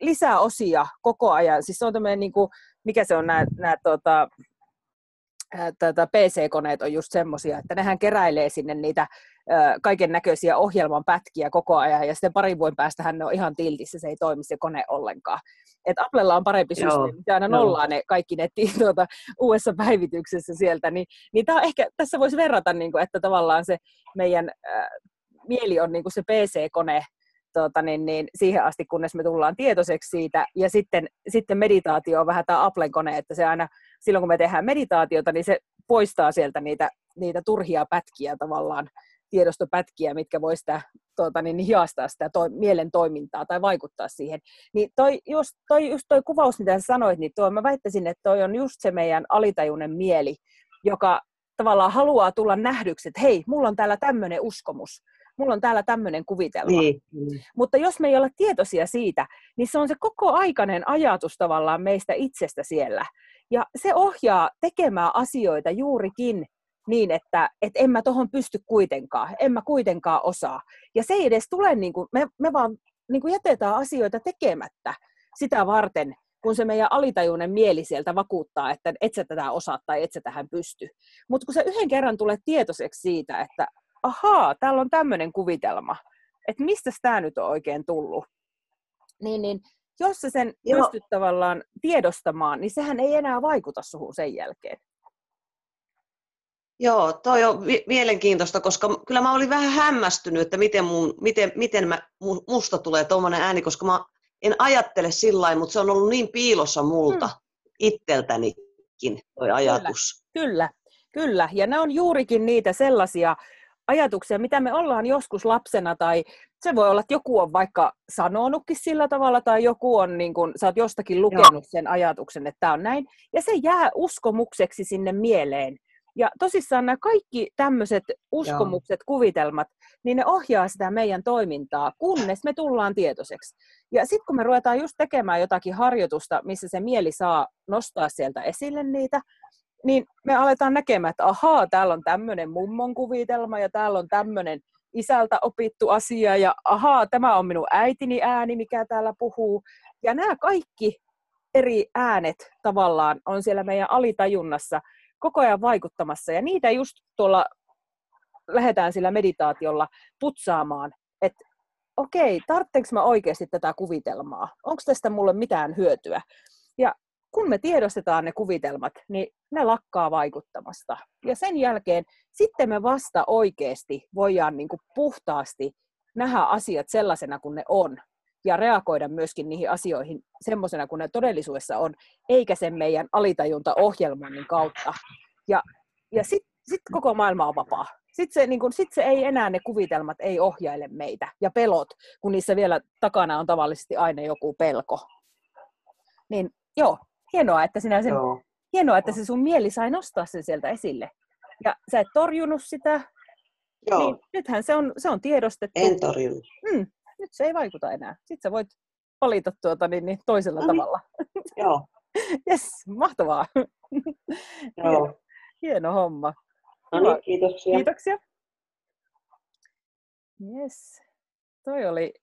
lisää osia koko ajan. Siis se on tämmöinen, niin kuin, mikä se on nämä, nämä tota, tätä PC-koneet on just semmoisia, että nehän keräilee sinne niitä kaiken näköisiä ohjelman pätkiä koko ajan, ja sitten parin vuoden päästä ne on ihan tiltissä, se ei toimi se kone ollenkaan. Et Applella on parempi systeemi, se aina nollaa ne kaikki ne tuota, uudessa päivityksessä sieltä, niin, niin tää ehkä, tässä voisi verrata, niin kuin, että tavallaan se meidän äh, mieli on niin kuin se PC-kone, tuota, niin, niin siihen asti, kunnes me tullaan tietoiseksi siitä. Ja sitten, sitten meditaatio on vähän tämä Applen kone, että se aina, silloin kun me tehdään meditaatiota, niin se poistaa sieltä niitä, niitä turhia pätkiä tavallaan, tiedostopätkiä, mitkä voi sitä, tuota, niin, hiastaa sitä toi, mielen toimintaa tai vaikuttaa siihen. Niin toi, just, toi, just toi kuvaus, mitä sä sanoit, niin tuo, mä väittäisin, että toi on just se meidän alitajunen mieli, joka tavallaan haluaa tulla nähdyksi, että hei, mulla on täällä tämmöinen uskomus, mulla on täällä tämmöinen kuvitelma. Niin. Mutta jos me ei olla tietoisia siitä, niin se on se koko aikainen ajatus tavallaan meistä itsestä siellä. Ja se ohjaa tekemään asioita juurikin niin, että et en mä tohon pysty kuitenkaan, en mä kuitenkaan osaa. Ja se ei edes tule, niin kuin, me, me vaan niin kuin jätetään asioita tekemättä sitä varten, kun se meidän alitajuinen mieli sieltä vakuuttaa, että et sä tätä osaa tai et sä tähän pysty. Mutta kun sä yhden kerran tulee tietoiseksi siitä, että ahaa, täällä on tämmöinen kuvitelma, että mistä tämä nyt on oikein tullut, niin, niin jos sä sen Joo. pystyt tavallaan tiedostamaan, niin sehän ei enää vaikuta suhun sen jälkeen. Joo, toi on mielenkiintoista, koska kyllä mä olin vähän hämmästynyt, että miten, mun, miten, miten mä, musta tulee tuommoinen ääni, koska mä en ajattele sillä mutta se on ollut niin piilossa multa hmm. itseltänikin, toi ajatus. Kyllä, kyllä, kyllä. Ja ne on juurikin niitä sellaisia ajatuksia, mitä me ollaan joskus lapsena, tai se voi olla, että joku on vaikka sanonutkin sillä tavalla, tai joku on, niin kun, sä oot jostakin lukenut Joo. sen ajatuksen, että tämä on näin, ja se jää uskomukseksi sinne mieleen. Ja tosissaan nämä kaikki tämmöiset uskomukset, Joo. kuvitelmat, niin ne ohjaa sitä meidän toimintaa, kunnes me tullaan tietoiseksi. Ja sitten kun me ruvetaan just tekemään jotakin harjoitusta, missä se mieli saa nostaa sieltä esille niitä, niin me aletaan näkemään, että ahaa, täällä on tämmöinen mummon kuvitelma ja täällä on tämmöinen isältä opittu asia ja ahaa, tämä on minun äitini ääni, mikä täällä puhuu. Ja nämä kaikki eri äänet tavallaan on siellä meidän alitajunnassa koko ajan vaikuttamassa ja niitä just tuolla lähdetään sillä meditaatiolla putsaamaan, että okei, tarvitsenko mä oikeasti tätä kuvitelmaa? Onko tästä mulle mitään hyötyä? Ja kun me tiedostetaan ne kuvitelmat, niin ne lakkaa vaikuttamasta. Ja sen jälkeen sitten me vasta oikeasti voidaan niin kuin puhtaasti nähdä asiat sellaisena kuin ne on ja reagoida myöskin niihin asioihin semmoisena kuin ne todellisuudessa on, eikä sen meidän alitajuntaohjelman kautta. Ja, ja sitten sit koko maailma on vapaa. Sitten se, niin kun, sit se ei enää ne kuvitelmat ei ohjaile meitä ja pelot, kun niissä vielä takana on tavallisesti aina joku pelko. Niin joo, hienoa, että sinä sen, joo. hienoa, että se sun mieli sai nostaa sen sieltä esille. Ja sä et torjunut sitä, Joo. niin nythän se on, se on tiedostettu. En torjunut. Mm, nyt se ei vaikuta enää. Sitten sä voit valita tuota, niin, niin toisella no niin. tavalla. Joo. [laughs] Jes, mahtavaa. [laughs] Joo. Hieno, hieno homma. No niin, kiitoksia. Kiitoksia. Yes. Toi oli,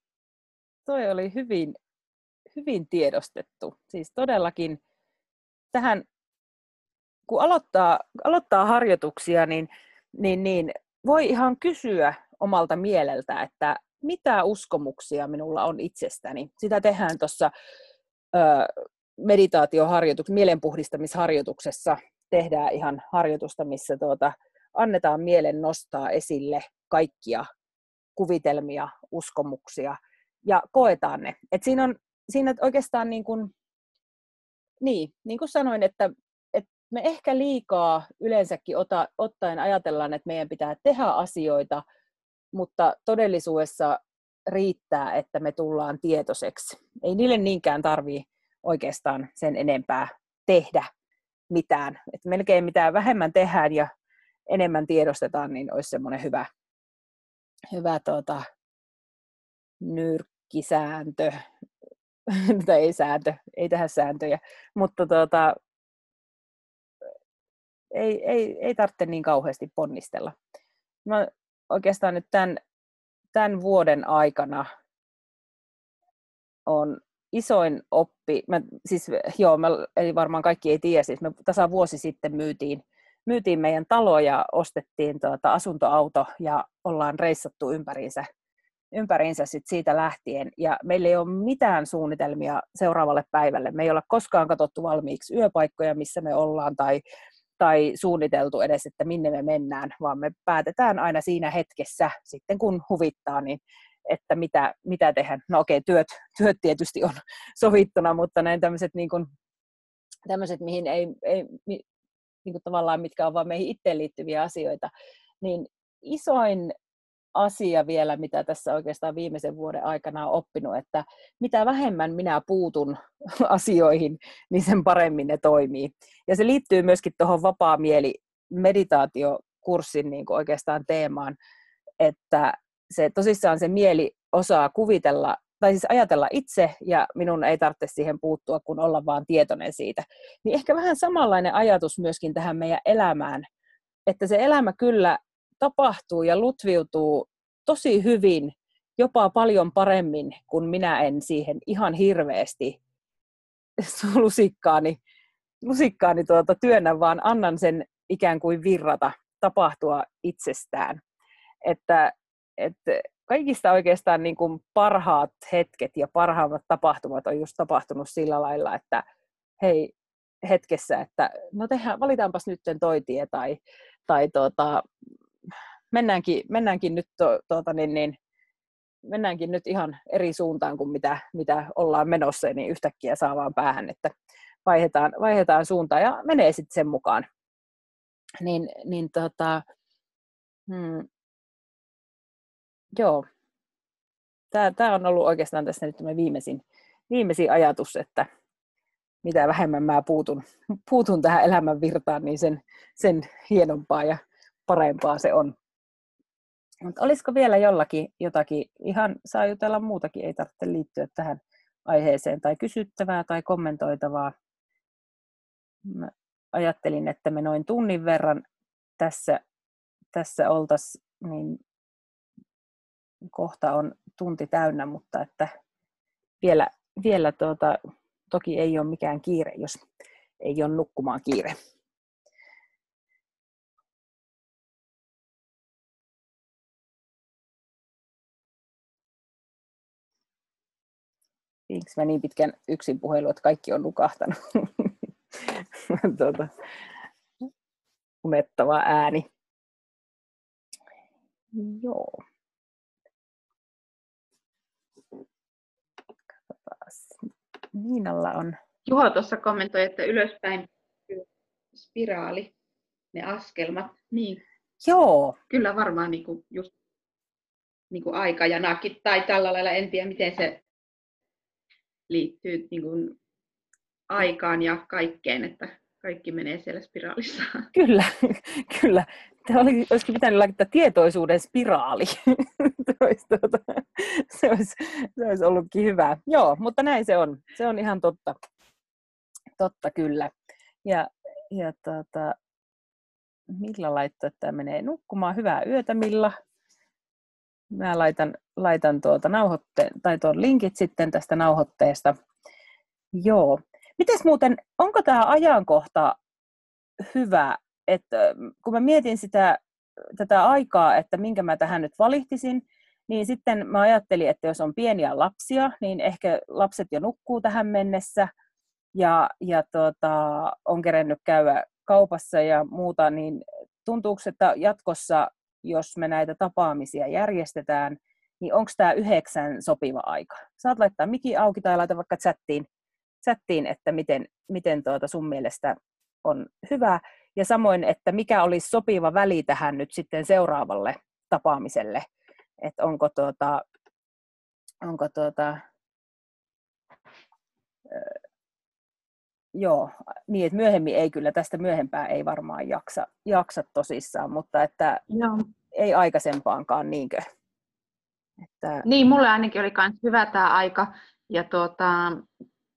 toi oli hyvin, hyvin tiedostettu. Siis todellakin tähän, kun aloittaa, aloittaa harjoituksia, niin, niin, niin voi ihan kysyä omalta mieleltä, että mitä uskomuksia minulla on itsestäni. Sitä tehdään tuossa meditaatioharjoituksessa, mielenpuhdistamisharjoituksessa tehdään ihan harjoitusta, missä tuota, annetaan mielen nostaa esille kaikkia kuvitelmia, uskomuksia ja koetaan ne. Et siinä on siinä oikeastaan niin kuin, niin, niin kuin sanoin, että, että me ehkä liikaa yleensäkin ota, ottaen ajatellaan, että meidän pitää tehdä asioita, mutta todellisuudessa riittää, että me tullaan tietoiseksi. Ei niille niinkään tarvii oikeastaan sen enempää tehdä mitään. Et melkein mitä vähemmän tehdään ja enemmän tiedostetaan, niin olisi semmoinen hyvä, hyvä tuota, nyrkkisääntö, [laughs] tai ei sääntö, ei tehdä sääntöjä, mutta tuota, ei, ei, ei tarvitse niin kauheasti ponnistella. Mä oikeastaan nyt tämän, tämän vuoden aikana on isoin oppi, mä, siis joo, mä, eli varmaan kaikki ei tiedä, siis me tasa vuosi sitten myytiin, myytiin meidän talo ja ostettiin tuota asuntoauto ja ollaan reissattu ympäriinsä, ympäriinsä sit siitä lähtien. Ja meillä ei ole mitään suunnitelmia seuraavalle päivälle. Me ei olla koskaan katsottu valmiiksi yöpaikkoja, missä me ollaan tai, tai suunniteltu edes, että minne me mennään, vaan me päätetään aina siinä hetkessä, sitten kun huvittaa, niin että mitä, mitä tehdä. No okei, työt, työt tietysti on [laughs] sovittuna, mutta näin tämmöiset niin mihin ei, ei, niin kuin tavallaan mitkä on vain meihin itteen liittyviä asioita, niin isoin asia vielä, mitä tässä oikeastaan viimeisen vuoden aikana on oppinut, että mitä vähemmän minä puutun [laughs] asioihin, niin sen paremmin ne toimii. Ja se liittyy myöskin tuohon vapaa-mieli meditaatiokurssin niin oikeastaan teemaan, että se tosissaan se mieli osaa kuvitella, tai siis ajatella itse, ja minun ei tarvitse siihen puuttua, kun olla vaan tietoinen siitä. Niin ehkä vähän samanlainen ajatus myöskin tähän meidän elämään, että se elämä kyllä tapahtuu ja lutviutuu tosi hyvin, jopa paljon paremmin, kun minä en siihen ihan hirveästi [laughs] lusikkaani, lusikkaani tuota, työnnä, vaan annan sen ikään kuin virrata, tapahtua itsestään. Että, että kaikista oikeastaan niin kuin parhaat hetket ja parhaimmat tapahtumat on just tapahtunut sillä lailla, että hei, hetkessä, että no tehdään, valitaanpas nyt toi tie tai, tai tuota, mennäänkin, mennäänkin nyt to, tuota, niin, niin, mennäänkin nyt ihan eri suuntaan kuin mitä, mitä ollaan menossa, niin yhtäkkiä saa vaan päähän, että vaihdetaan, vaihdetaan suuntaa ja menee sitten sen mukaan. Niin, niin tota, hmm, joo, tämä on ollut oikeastaan tässä nyt viimeisin, viimeisin ajatus, että mitä vähemmän mä puutun, puutun tähän elämän virtaan, niin sen, sen hienompaa ja parempaa se on. Mutta olisiko vielä jollakin jotakin, ihan saa jutella muutakin, ei tarvitse liittyä tähän aiheeseen, tai kysyttävää tai kommentoitavaa. Mä ajattelin, että me noin tunnin verran tässä, tässä oltaisiin, niin kohta on tunti täynnä, mutta että vielä, vielä tuota, toki ei ole mikään kiire, jos ei ole nukkumaan kiire. Viinkö mä niin pitkän yksin puhelu, että kaikki on nukahtanut? [laughs] tuota, unettava ääni. Joo. Niinalla on... Juho tuossa kommentoi, että ylöspäin spiraali, ne askelmat. Niin. Joo. Kyllä varmaan niin kuin just niin kuin aikajanakin tai tällä lailla, en tiedä miten se liittyy niin kuin aikaan ja kaikkeen, että kaikki menee siellä spiraalissa. [laughs] Kyllä, kyllä. Tämä oli, olisikin pitänyt laittaa tietoisuuden spiraali. [laughs] se, olisi, tuota, se, olisi, se olisi ollutkin hyvä. Joo, mutta näin se on. Se on ihan totta. Totta kyllä. Ja, ja tuota, Milla laittoi, että tämä menee nukkumaan. Hyvää yötä, Milla. Mä laitan, laitan tuota nauhoitte, tai tuon linkit sitten tästä nauhoitteesta. Joo. Mites muuten, onko tämä ajankohta hyvä, että kun mä mietin sitä, tätä aikaa, että minkä mä tähän nyt valihtisin, niin sitten mä ajattelin, että jos on pieniä lapsia, niin ehkä lapset jo nukkuu tähän mennessä ja, ja tota, on kerennyt käydä kaupassa ja muuta, niin tuntuuko, että jatkossa, jos me näitä tapaamisia järjestetään, niin onko tämä yhdeksän sopiva aika? Saat laittaa miki auki tai laita vaikka chattiin, chattiin että miten, miten tuota sun mielestä on hyvä. Ja samoin, että mikä olisi sopiva väli tähän nyt sitten seuraavalle tapaamiselle. Että onko tuota, onko tuota, joo, niin että myöhemmin ei kyllä, tästä myöhempää ei varmaan jaksa, jaksa tosissaan, mutta että joo. ei aikaisempaankaan, niinkö? Että... Niin, mulle ainakin oli myös hyvä tämä aika, ja tuota,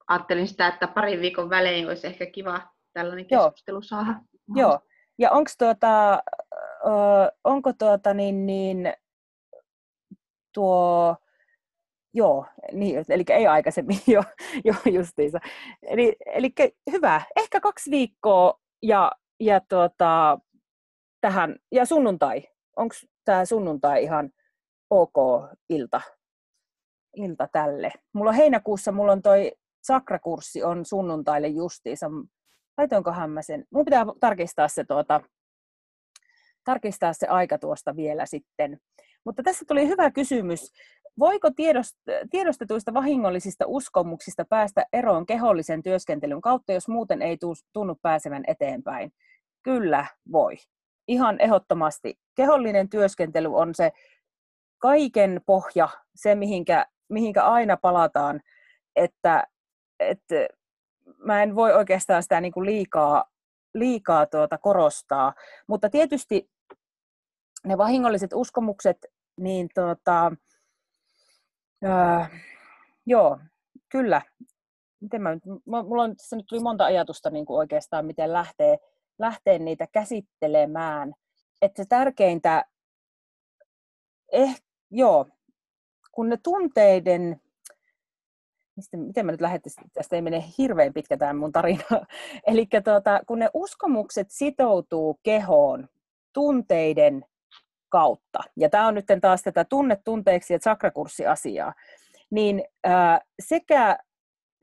ajattelin sitä, että parin viikon välein olisi ehkä kiva tällainen keskustelu Joo. saada. Joo, ja onko tuota, onko tuota niin, niin tuo, joo, niin, eli ei aikaisemmin [laughs] jo, jo justiinsa. Eli, eli hyvä, ehkä kaksi viikkoa ja, ja tuota, tähän, ja sunnuntai, onko tämä sunnuntai ihan ok ilta, ilta tälle? Mulla on heinäkuussa, mulla on toi sakrakurssi on sunnuntaille justiinsa. Laitoinkohan mä sen? Mun pitää tarkistaa se, tuota, tarkistaa se aika tuosta vielä sitten. Mutta tässä tuli hyvä kysymys. Voiko tiedostetuista vahingollisista uskomuksista päästä eroon kehollisen työskentelyn kautta, jos muuten ei tunnu pääsevän eteenpäin? Kyllä voi. Ihan ehdottomasti. Kehollinen työskentely on se kaiken pohja, se mihinkä, mihinkä aina palataan, että, että mä en voi oikeastaan sitä niin kuin liikaa, liikaa tuota korostaa. Mutta tietysti ne vahingolliset uskomukset, niin tuota, öö, joo, kyllä. Miten mä, mulla on, tässä nyt tuli monta ajatusta niin kuin oikeastaan, miten lähtee, lähtee niitä käsittelemään. Että se tärkeintä, eh, joo, kun ne tunteiden mistä, miten mä nyt lähettäisin, tästä ei mene hirveän pitkä tämä mun tarina. [laughs] Eli tuota, kun ne uskomukset sitoutuu kehoon tunteiden kautta, ja tämä on nyt taas tätä tunne tunteeksi ja chakrakurssiasiaa, niin ää, sekä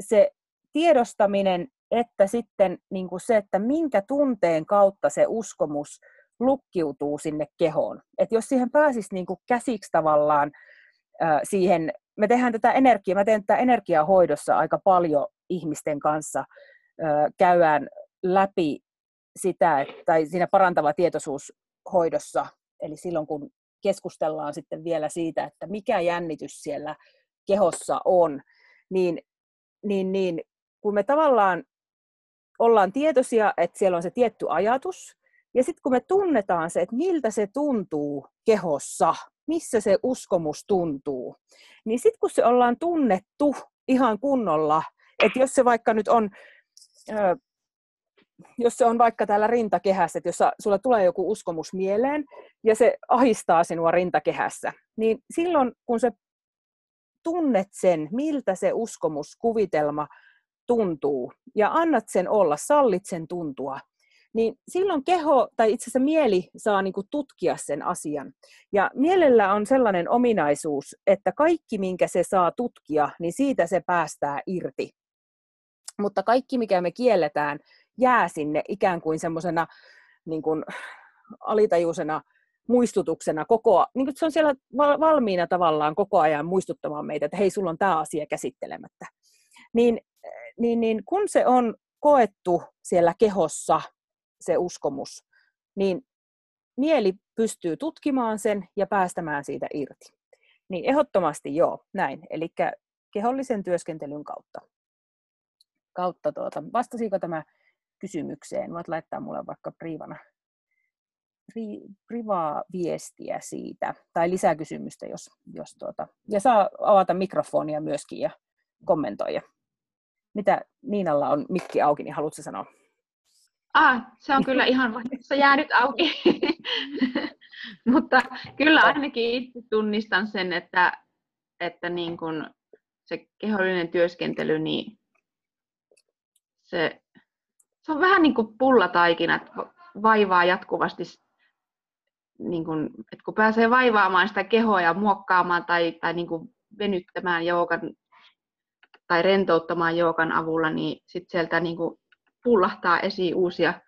se tiedostaminen että sitten niin kuin se, että minkä tunteen kautta se uskomus lukkiutuu sinne kehoon. Et jos siihen pääsisi niin kuin käsiksi tavallaan ää, siihen me tehdään tätä energiaa, mä teen tätä energiahoidossa aika paljon ihmisten kanssa, käydään läpi sitä, tai siinä parantava tietoisuushoidossa, eli silloin kun keskustellaan sitten vielä siitä, että mikä jännitys siellä kehossa on, niin, niin, niin kun me tavallaan ollaan tietoisia, että siellä on se tietty ajatus, ja sitten kun me tunnetaan se, että miltä se tuntuu kehossa, missä se uskomus tuntuu, niin sitten kun se ollaan tunnettu ihan kunnolla, että jos se vaikka nyt on, jos se on vaikka täällä rintakehässä, että jos sulla tulee joku uskomus mieleen ja se ahistaa sinua rintakehässä, niin silloin kun se tunnet sen, miltä se uskomus, kuvitelma tuntuu ja annat sen olla, sallit sen tuntua, niin silloin keho tai itse asiassa mieli saa niin kuin tutkia sen asian. Ja mielellä on sellainen ominaisuus, että kaikki, minkä se saa tutkia, niin siitä se päästää irti. Mutta kaikki, mikä me kielletään, jää sinne ikään kuin semmoisena niin kuin alitajuisena muistutuksena koko niin se on siellä valmiina tavallaan koko ajan muistuttamaan meitä, että hei, sulla on tämä asia käsittelemättä. Niin, niin, niin kun se on koettu siellä kehossa se uskomus, niin mieli pystyy tutkimaan sen ja päästämään siitä irti. Niin ehdottomasti joo, näin. Eli kehollisen työskentelyn kautta. kautta tuota. Vastasiko tämä kysymykseen? Voit laittaa mulle vaikka privana pri, privaa viestiä siitä, tai lisäkysymystä, jos, jos tuota, ja saa avata mikrofonia myöskin ja kommentoida. Mitä Niinalla on mikki auki, niin haluatko sanoa? Ah, se on kyllä ihan se jäänyt auki. [laughs] Mutta kyllä ainakin itse tunnistan sen, että, että niin kun se kehollinen työskentely, niin se, se on vähän niin kuin pullataikina, että vaivaa jatkuvasti, niin kun, että kun pääsee vaivaamaan sitä kehoa ja muokkaamaan tai, tai niin kuin venyttämään joogan tai rentouttamaan joogan avulla, niin sitten sieltä niin kuin pullahtaa esiin uusia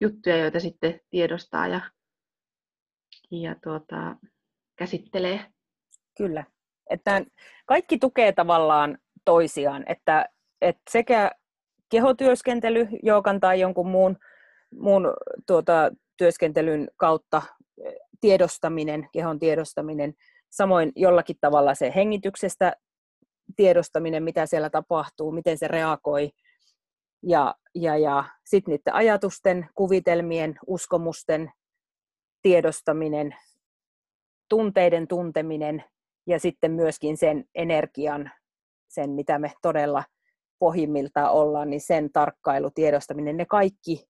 juttuja, joita sitten tiedostaa ja, ja tuota, käsittelee. Kyllä. Että kaikki tukee tavallaan toisiaan, että, että sekä kehotyöskentely joukan tai jonkun muun, muun tuota, työskentelyn kautta tiedostaminen, kehon tiedostaminen, samoin jollakin tavalla se hengityksestä tiedostaminen, mitä siellä tapahtuu, miten se reagoi, ja, ja, ja sitten niiden ajatusten, kuvitelmien, uskomusten tiedostaminen, tunteiden tunteminen ja sitten myöskin sen energian, sen mitä me todella pohjimmiltaan ollaan, niin sen tarkkailu, tiedostaminen, ne kaikki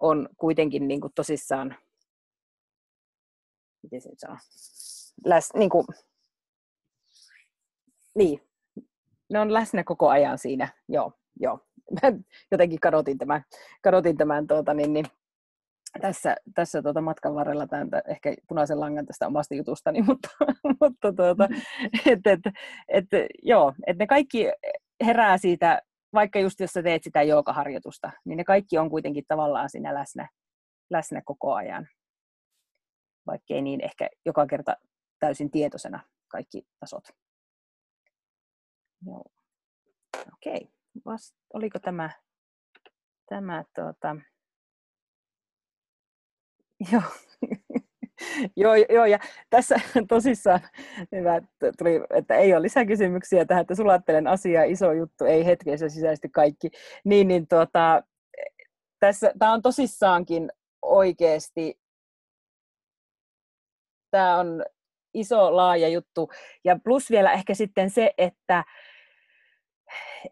on kuitenkin niin kuin tosissaan, miten se nyt sanoo, läs, niin, kuin, niin, ne on läsnä koko ajan siinä, joo, joo. Mä [laughs] jotenkin kadotin tämän, kadotin tämän tuota, niin, niin, tässä, tässä tuota matkan varrella tämän, ehkä punaisen langan tästä omasta jutustani, [laughs] mutta, mutta tuota, et, et, et, joo, et ne kaikki herää siitä, vaikka just jos sä teet sitä joogaharjoitusta, niin ne kaikki on kuitenkin tavallaan siinä läsnä, läsnä koko ajan, vaikkei niin ehkä joka kerta täysin tietoisena kaikki tasot. Joo. Okei. Okay vast, oliko tämä, tämä tuota, [laughs] Joo. [laughs] joo, joo, ja tässä [laughs] tosissaan hyvä, tuli, että ei ole lisäkysymyksiä tähän, että sulattelen asiaa, iso juttu, ei hetkessä sisäisesti kaikki. Niin, niin tuota, tässä, tämä on tosissaankin oikeasti, tämä on iso, laaja juttu. Ja plus vielä ehkä sitten se, että,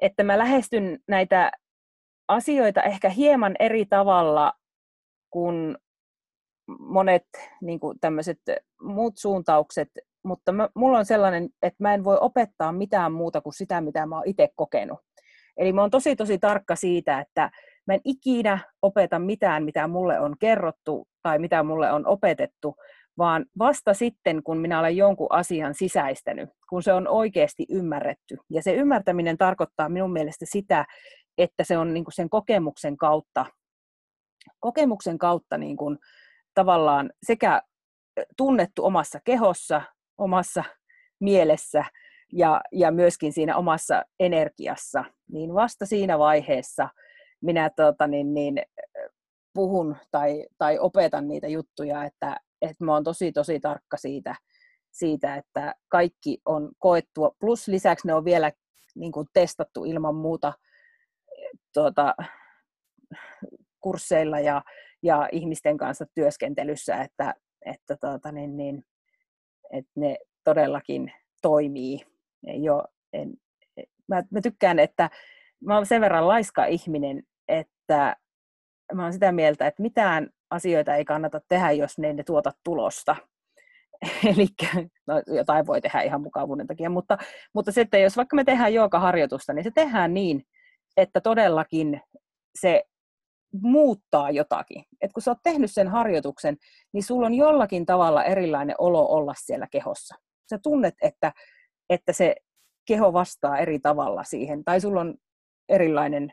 että mä lähestyn näitä asioita ehkä hieman eri tavalla kuin monet niin kuin tämmöiset muut suuntaukset, mutta mä, mulla on sellainen, että mä en voi opettaa mitään muuta kuin sitä, mitä mä oon itse kokenut. Eli mä oon tosi tosi tarkka siitä, että mä en ikinä opeta mitään, mitä mulle on kerrottu tai mitä mulle on opetettu, vaan vasta sitten, kun minä olen jonkun asian sisäistänyt, kun se on oikeasti ymmärretty. Ja se ymmärtäminen tarkoittaa minun mielestä sitä, että se on niin sen kokemuksen kautta, kokemuksen kautta niin kuin tavallaan sekä tunnettu omassa kehossa, omassa mielessä ja, ja myöskin siinä omassa energiassa, niin vasta siinä vaiheessa minä tota, niin, niin, puhun tai, tai opetan niitä juttuja, että, että mä oon tosi tosi tarkka siitä, siitä, että kaikki on koettua, plus lisäksi ne on vielä niin kuin testattu ilman muuta tuota, kursseilla ja, ja ihmisten kanssa työskentelyssä, että, että, tuota, niin, niin, että ne todellakin toimii. Ole, en, mä, mä tykkään, että mä olen sen verran laiska ihminen, että mä olen sitä mieltä, että mitään asioita ei kannata tehdä, jos ne ei tuota tulosta. [laughs] Eli no, jotain voi tehdä ihan mukavuuden takia, mutta, mutta että jos vaikka me tehdään harjoitusta, niin se tehdään niin, että todellakin se muuttaa jotakin. Et kun sä oot tehnyt sen harjoituksen, niin sulla on jollakin tavalla erilainen olo olla siellä kehossa. Sä tunnet, että, että se keho vastaa eri tavalla siihen, tai sulla on erilainen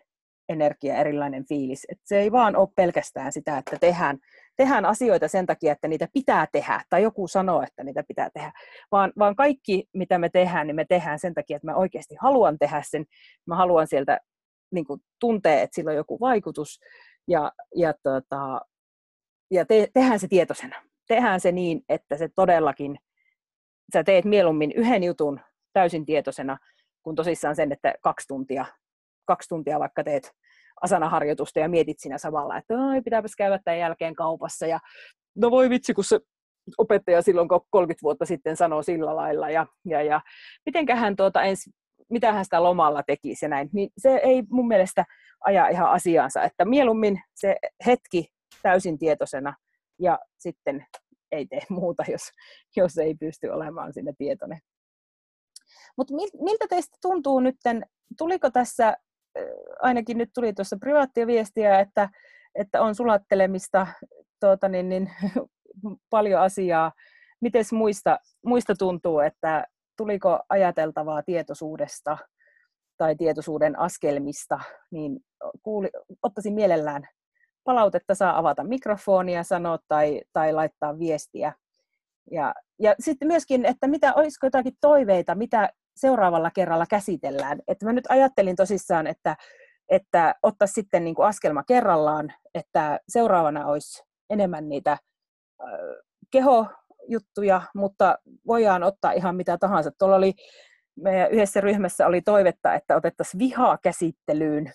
energia, erilainen fiilis. Et se ei vaan ole pelkästään sitä, että tehdään, tehdään asioita sen takia, että niitä pitää tehdä, tai joku sanoo, että niitä pitää tehdä, vaan, vaan kaikki, mitä me tehdään, niin me tehdään sen takia, että mä oikeasti haluan tehdä sen. Mä haluan sieltä niin kuin, tuntea, että sillä on joku vaikutus, ja, ja, tota, ja te, tehdään se tietoisena. Tehdään se niin, että se todellakin, sä teet mieluummin yhden jutun täysin tietoisena, kuin tosissaan sen, että kaksi tuntia kaksi tuntia vaikka teet asanaharjoitusta ja mietit siinä samalla, että Oi, pitääpäs käydä tämän jälkeen kaupassa ja no voi vitsi, kun se opettaja silloin 30 vuotta sitten sanoo sillä lailla ja, ja, ja mitenköhän tuota ens, mitä hän sitä lomalla tekisi ja näin, niin se ei mun mielestä aja ihan asiaansa, että mieluummin se hetki täysin tietoisena ja sitten ei tee muuta, jos, jos ei pysty olemaan sinne tietoinen. Mutta miltä teistä tuntuu nyt, tuliko tässä ainakin nyt tuli tuossa privaattia viestiä, että, että on sulattelemista tuota, niin, niin, [laughs] paljon asiaa. Miten muista, muista tuntuu, että tuliko ajateltavaa tietoisuudesta tai tietoisuuden askelmista, niin kuuli, ottaisin mielellään palautetta, saa avata mikrofonia, sanoa tai, tai laittaa viestiä. Ja, ja sitten myöskin, että mitä, olisiko jotakin toiveita, mitä seuraavalla kerralla käsitellään. Että mä nyt ajattelin tosissaan, että, että ottaa sitten niin kuin askelma kerrallaan, että seuraavana olisi enemmän niitä äh, kehojuttuja, mutta voidaan ottaa ihan mitä tahansa. Tuolla oli meidän yhdessä ryhmässä oli toivetta, että otettaisiin vihaa käsittelyyn.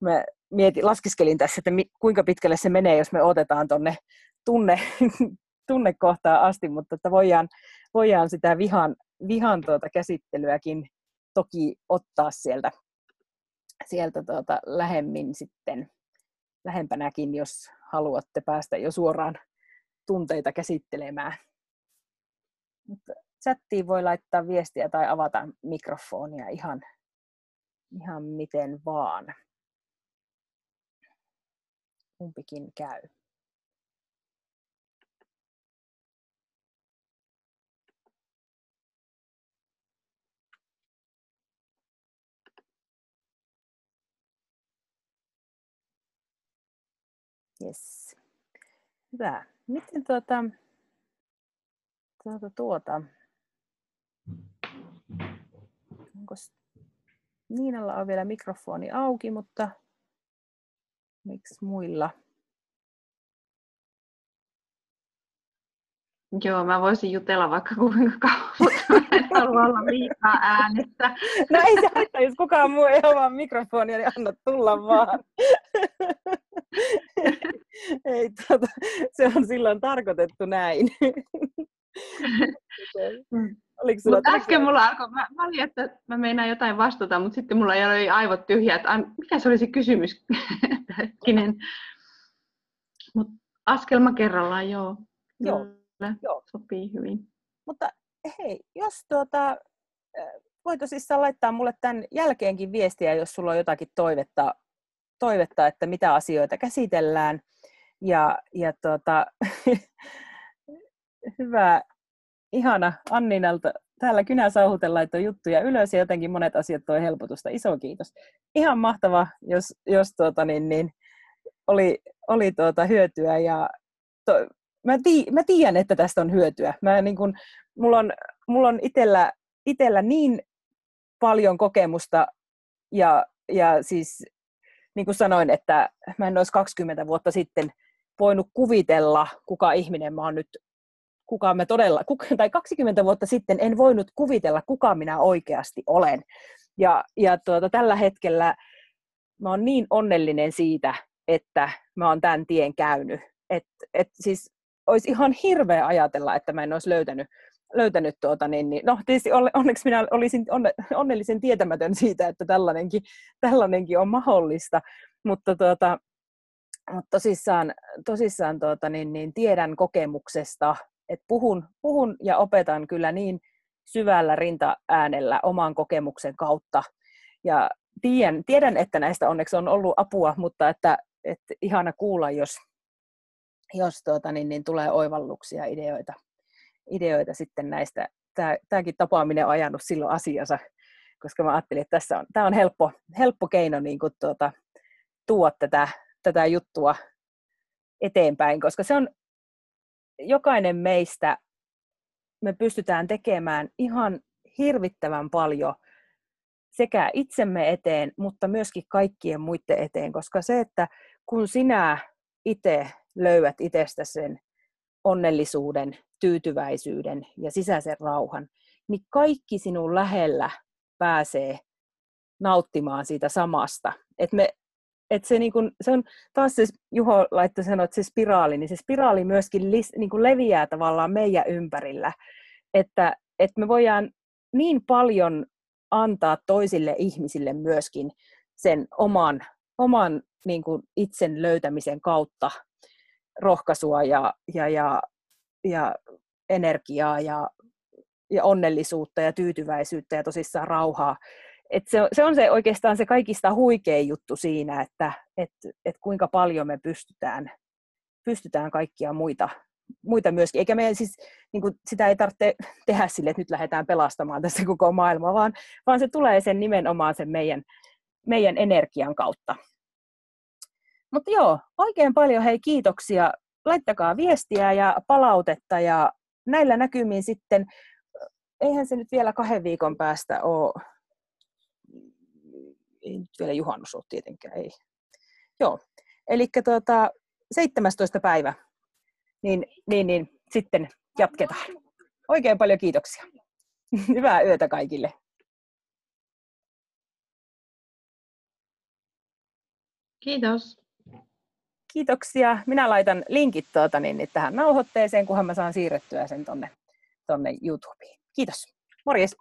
Mä mietin, laskiskelin tässä, että mi, kuinka pitkälle se menee, jos me otetaan tuonne tunne, [laughs] tunnekohtaan asti, mutta että voidaan, voidaan sitä vihan, vihan tuota käsittelyäkin toki ottaa sieltä, sieltä tuota lähemmin sitten, lähempänäkin, jos haluatte päästä jo suoraan tunteita käsittelemään. Mutta chattiin voi laittaa viestiä tai avata mikrofonia ihan, ihan miten vaan. Kumpikin käy. Yes. Hyvä. Miten tuota, tuota, tuota. Onko Niinalla on vielä mikrofoni auki, mutta miksi muilla? Joo, mä voisin jutella vaikka kuinka kauan, [laughs] mutta en halua olla liikaa äänessä. [laughs] No ei se haittaa, jos kukaan muu ei avaa mikrofonia, niin anna tulla vaan. [laughs] ei, tota, se on silloin tarkoitettu näin. Oliko sulla Mut äsken mulla alkoi, mä, mä olin, että mä meinaan jotain vastata, mutta sitten mulla oli aivot tyhjät. että mikä se oli se kysymys? [laughs] Mut askelma kerrallaan, joo. Joo. Kyllä, joo. sopii hyvin. Mutta hei, jos tuota, voit tosissaan laittaa mulle tämän jälkeenkin viestiä, jos sulla on jotakin toivetta, toivetta että mitä asioita käsitellään. Ja, ja tuota, [laughs] hyvä, ihana Anninalta. Täällä kynä sauhuten laittoi juttuja ylös ja jotenkin monet asiat toi helpotusta. Iso kiitos. Ihan mahtava, jos, jos tuota, niin, niin, oli, oli tuota hyötyä ja to, mä, tii, mä tiedän, että tästä on hyötyä. Mä, niin kun, mulla on, mulla on itellä, itellä niin paljon kokemusta ja, ja siis niin kuin sanoin, että mä en olisi 20 vuotta sitten voinut kuvitella, kuka ihminen mä oon nyt, kuka mä todella, kuka, tai 20 vuotta sitten en voinut kuvitella, kuka minä oikeasti olen. Ja, ja tuota, tällä hetkellä mä oon niin onnellinen siitä, että mä oon tämän tien käynyt. Et, et siis olisi ihan hirveä ajatella, että mä en olisi löytänyt, löytänyt tuota, niin, niin, no tietysti onneksi minä olisin onne, onnellisen tietämätön siitä, että tällainenkin, tällainenkin on mahdollista, mutta, tuota, mutta tosissaan, tosissaan tuota, niin, niin tiedän kokemuksesta, että puhun, puhun ja opetan kyllä niin syvällä rintaäänellä oman kokemuksen kautta. Ja tiedän, tiedän, että näistä onneksi on ollut apua, mutta että, että ihana kuulla, jos, jos tuota, niin, niin tulee oivalluksia, ideoita, ideoita sitten näistä. Tämä, tämäkin tapaaminen on ajanut silloin asiansa, koska mä ajattelin, että tässä on, tämä on helppo, helppo keino niin kuin, tuota, tuoda tätä, tätä juttua eteenpäin, koska se on jokainen meistä, me pystytään tekemään ihan hirvittävän paljon sekä itsemme eteen, mutta myöskin kaikkien muiden eteen, koska se, että kun sinä itse löydät itsestä sen onnellisuuden, tyytyväisyyden ja sisäisen rauhan, niin kaikki sinun lähellä pääsee nauttimaan siitä samasta. Et me, et se, niin kun, se on taas se, Juho laittoi sanoa, että se spiraali, niin se spiraali myöskin lis, niin kun leviää tavallaan meidän ympärillä. Että, että me voidaan niin paljon antaa toisille ihmisille myöskin sen oman, oman niin kuin itsen löytämisen kautta rohkaisua ja, ja, ja, ja energiaa ja, ja onnellisuutta ja tyytyväisyyttä ja tosissaan rauhaa. Et se, se on se oikeastaan se kaikista huikein juttu siinä, että et, et kuinka paljon me pystytään, pystytään kaikkia muita, muita myöskin. Eikä meidän siis, niin kuin, sitä ei tarvitse tehdä sille, että nyt lähdetään pelastamaan tässä koko maailma, vaan, vaan se tulee sen nimenomaan sen meidän, meidän energian kautta. Mutta joo, oikein paljon hei kiitoksia. Laittakaa viestiä ja palautetta ja näillä näkymin sitten, eihän se nyt vielä kahden viikon päästä ole, ei nyt vielä juhannus ole tietenkään, ei. Joo, eli tuota, 17. päivä, niin, niin, niin sitten jatketaan. Oikein paljon kiitoksia. [laughs] Hyvää yötä kaikille. Kiitos. Kiitoksia. Minä laitan linkit tuota, niin, niin, tähän nauhoitteeseen, kunhan mä saan siirrettyä sen tonne, tonne YouTubeen. Kiitos. Morjes.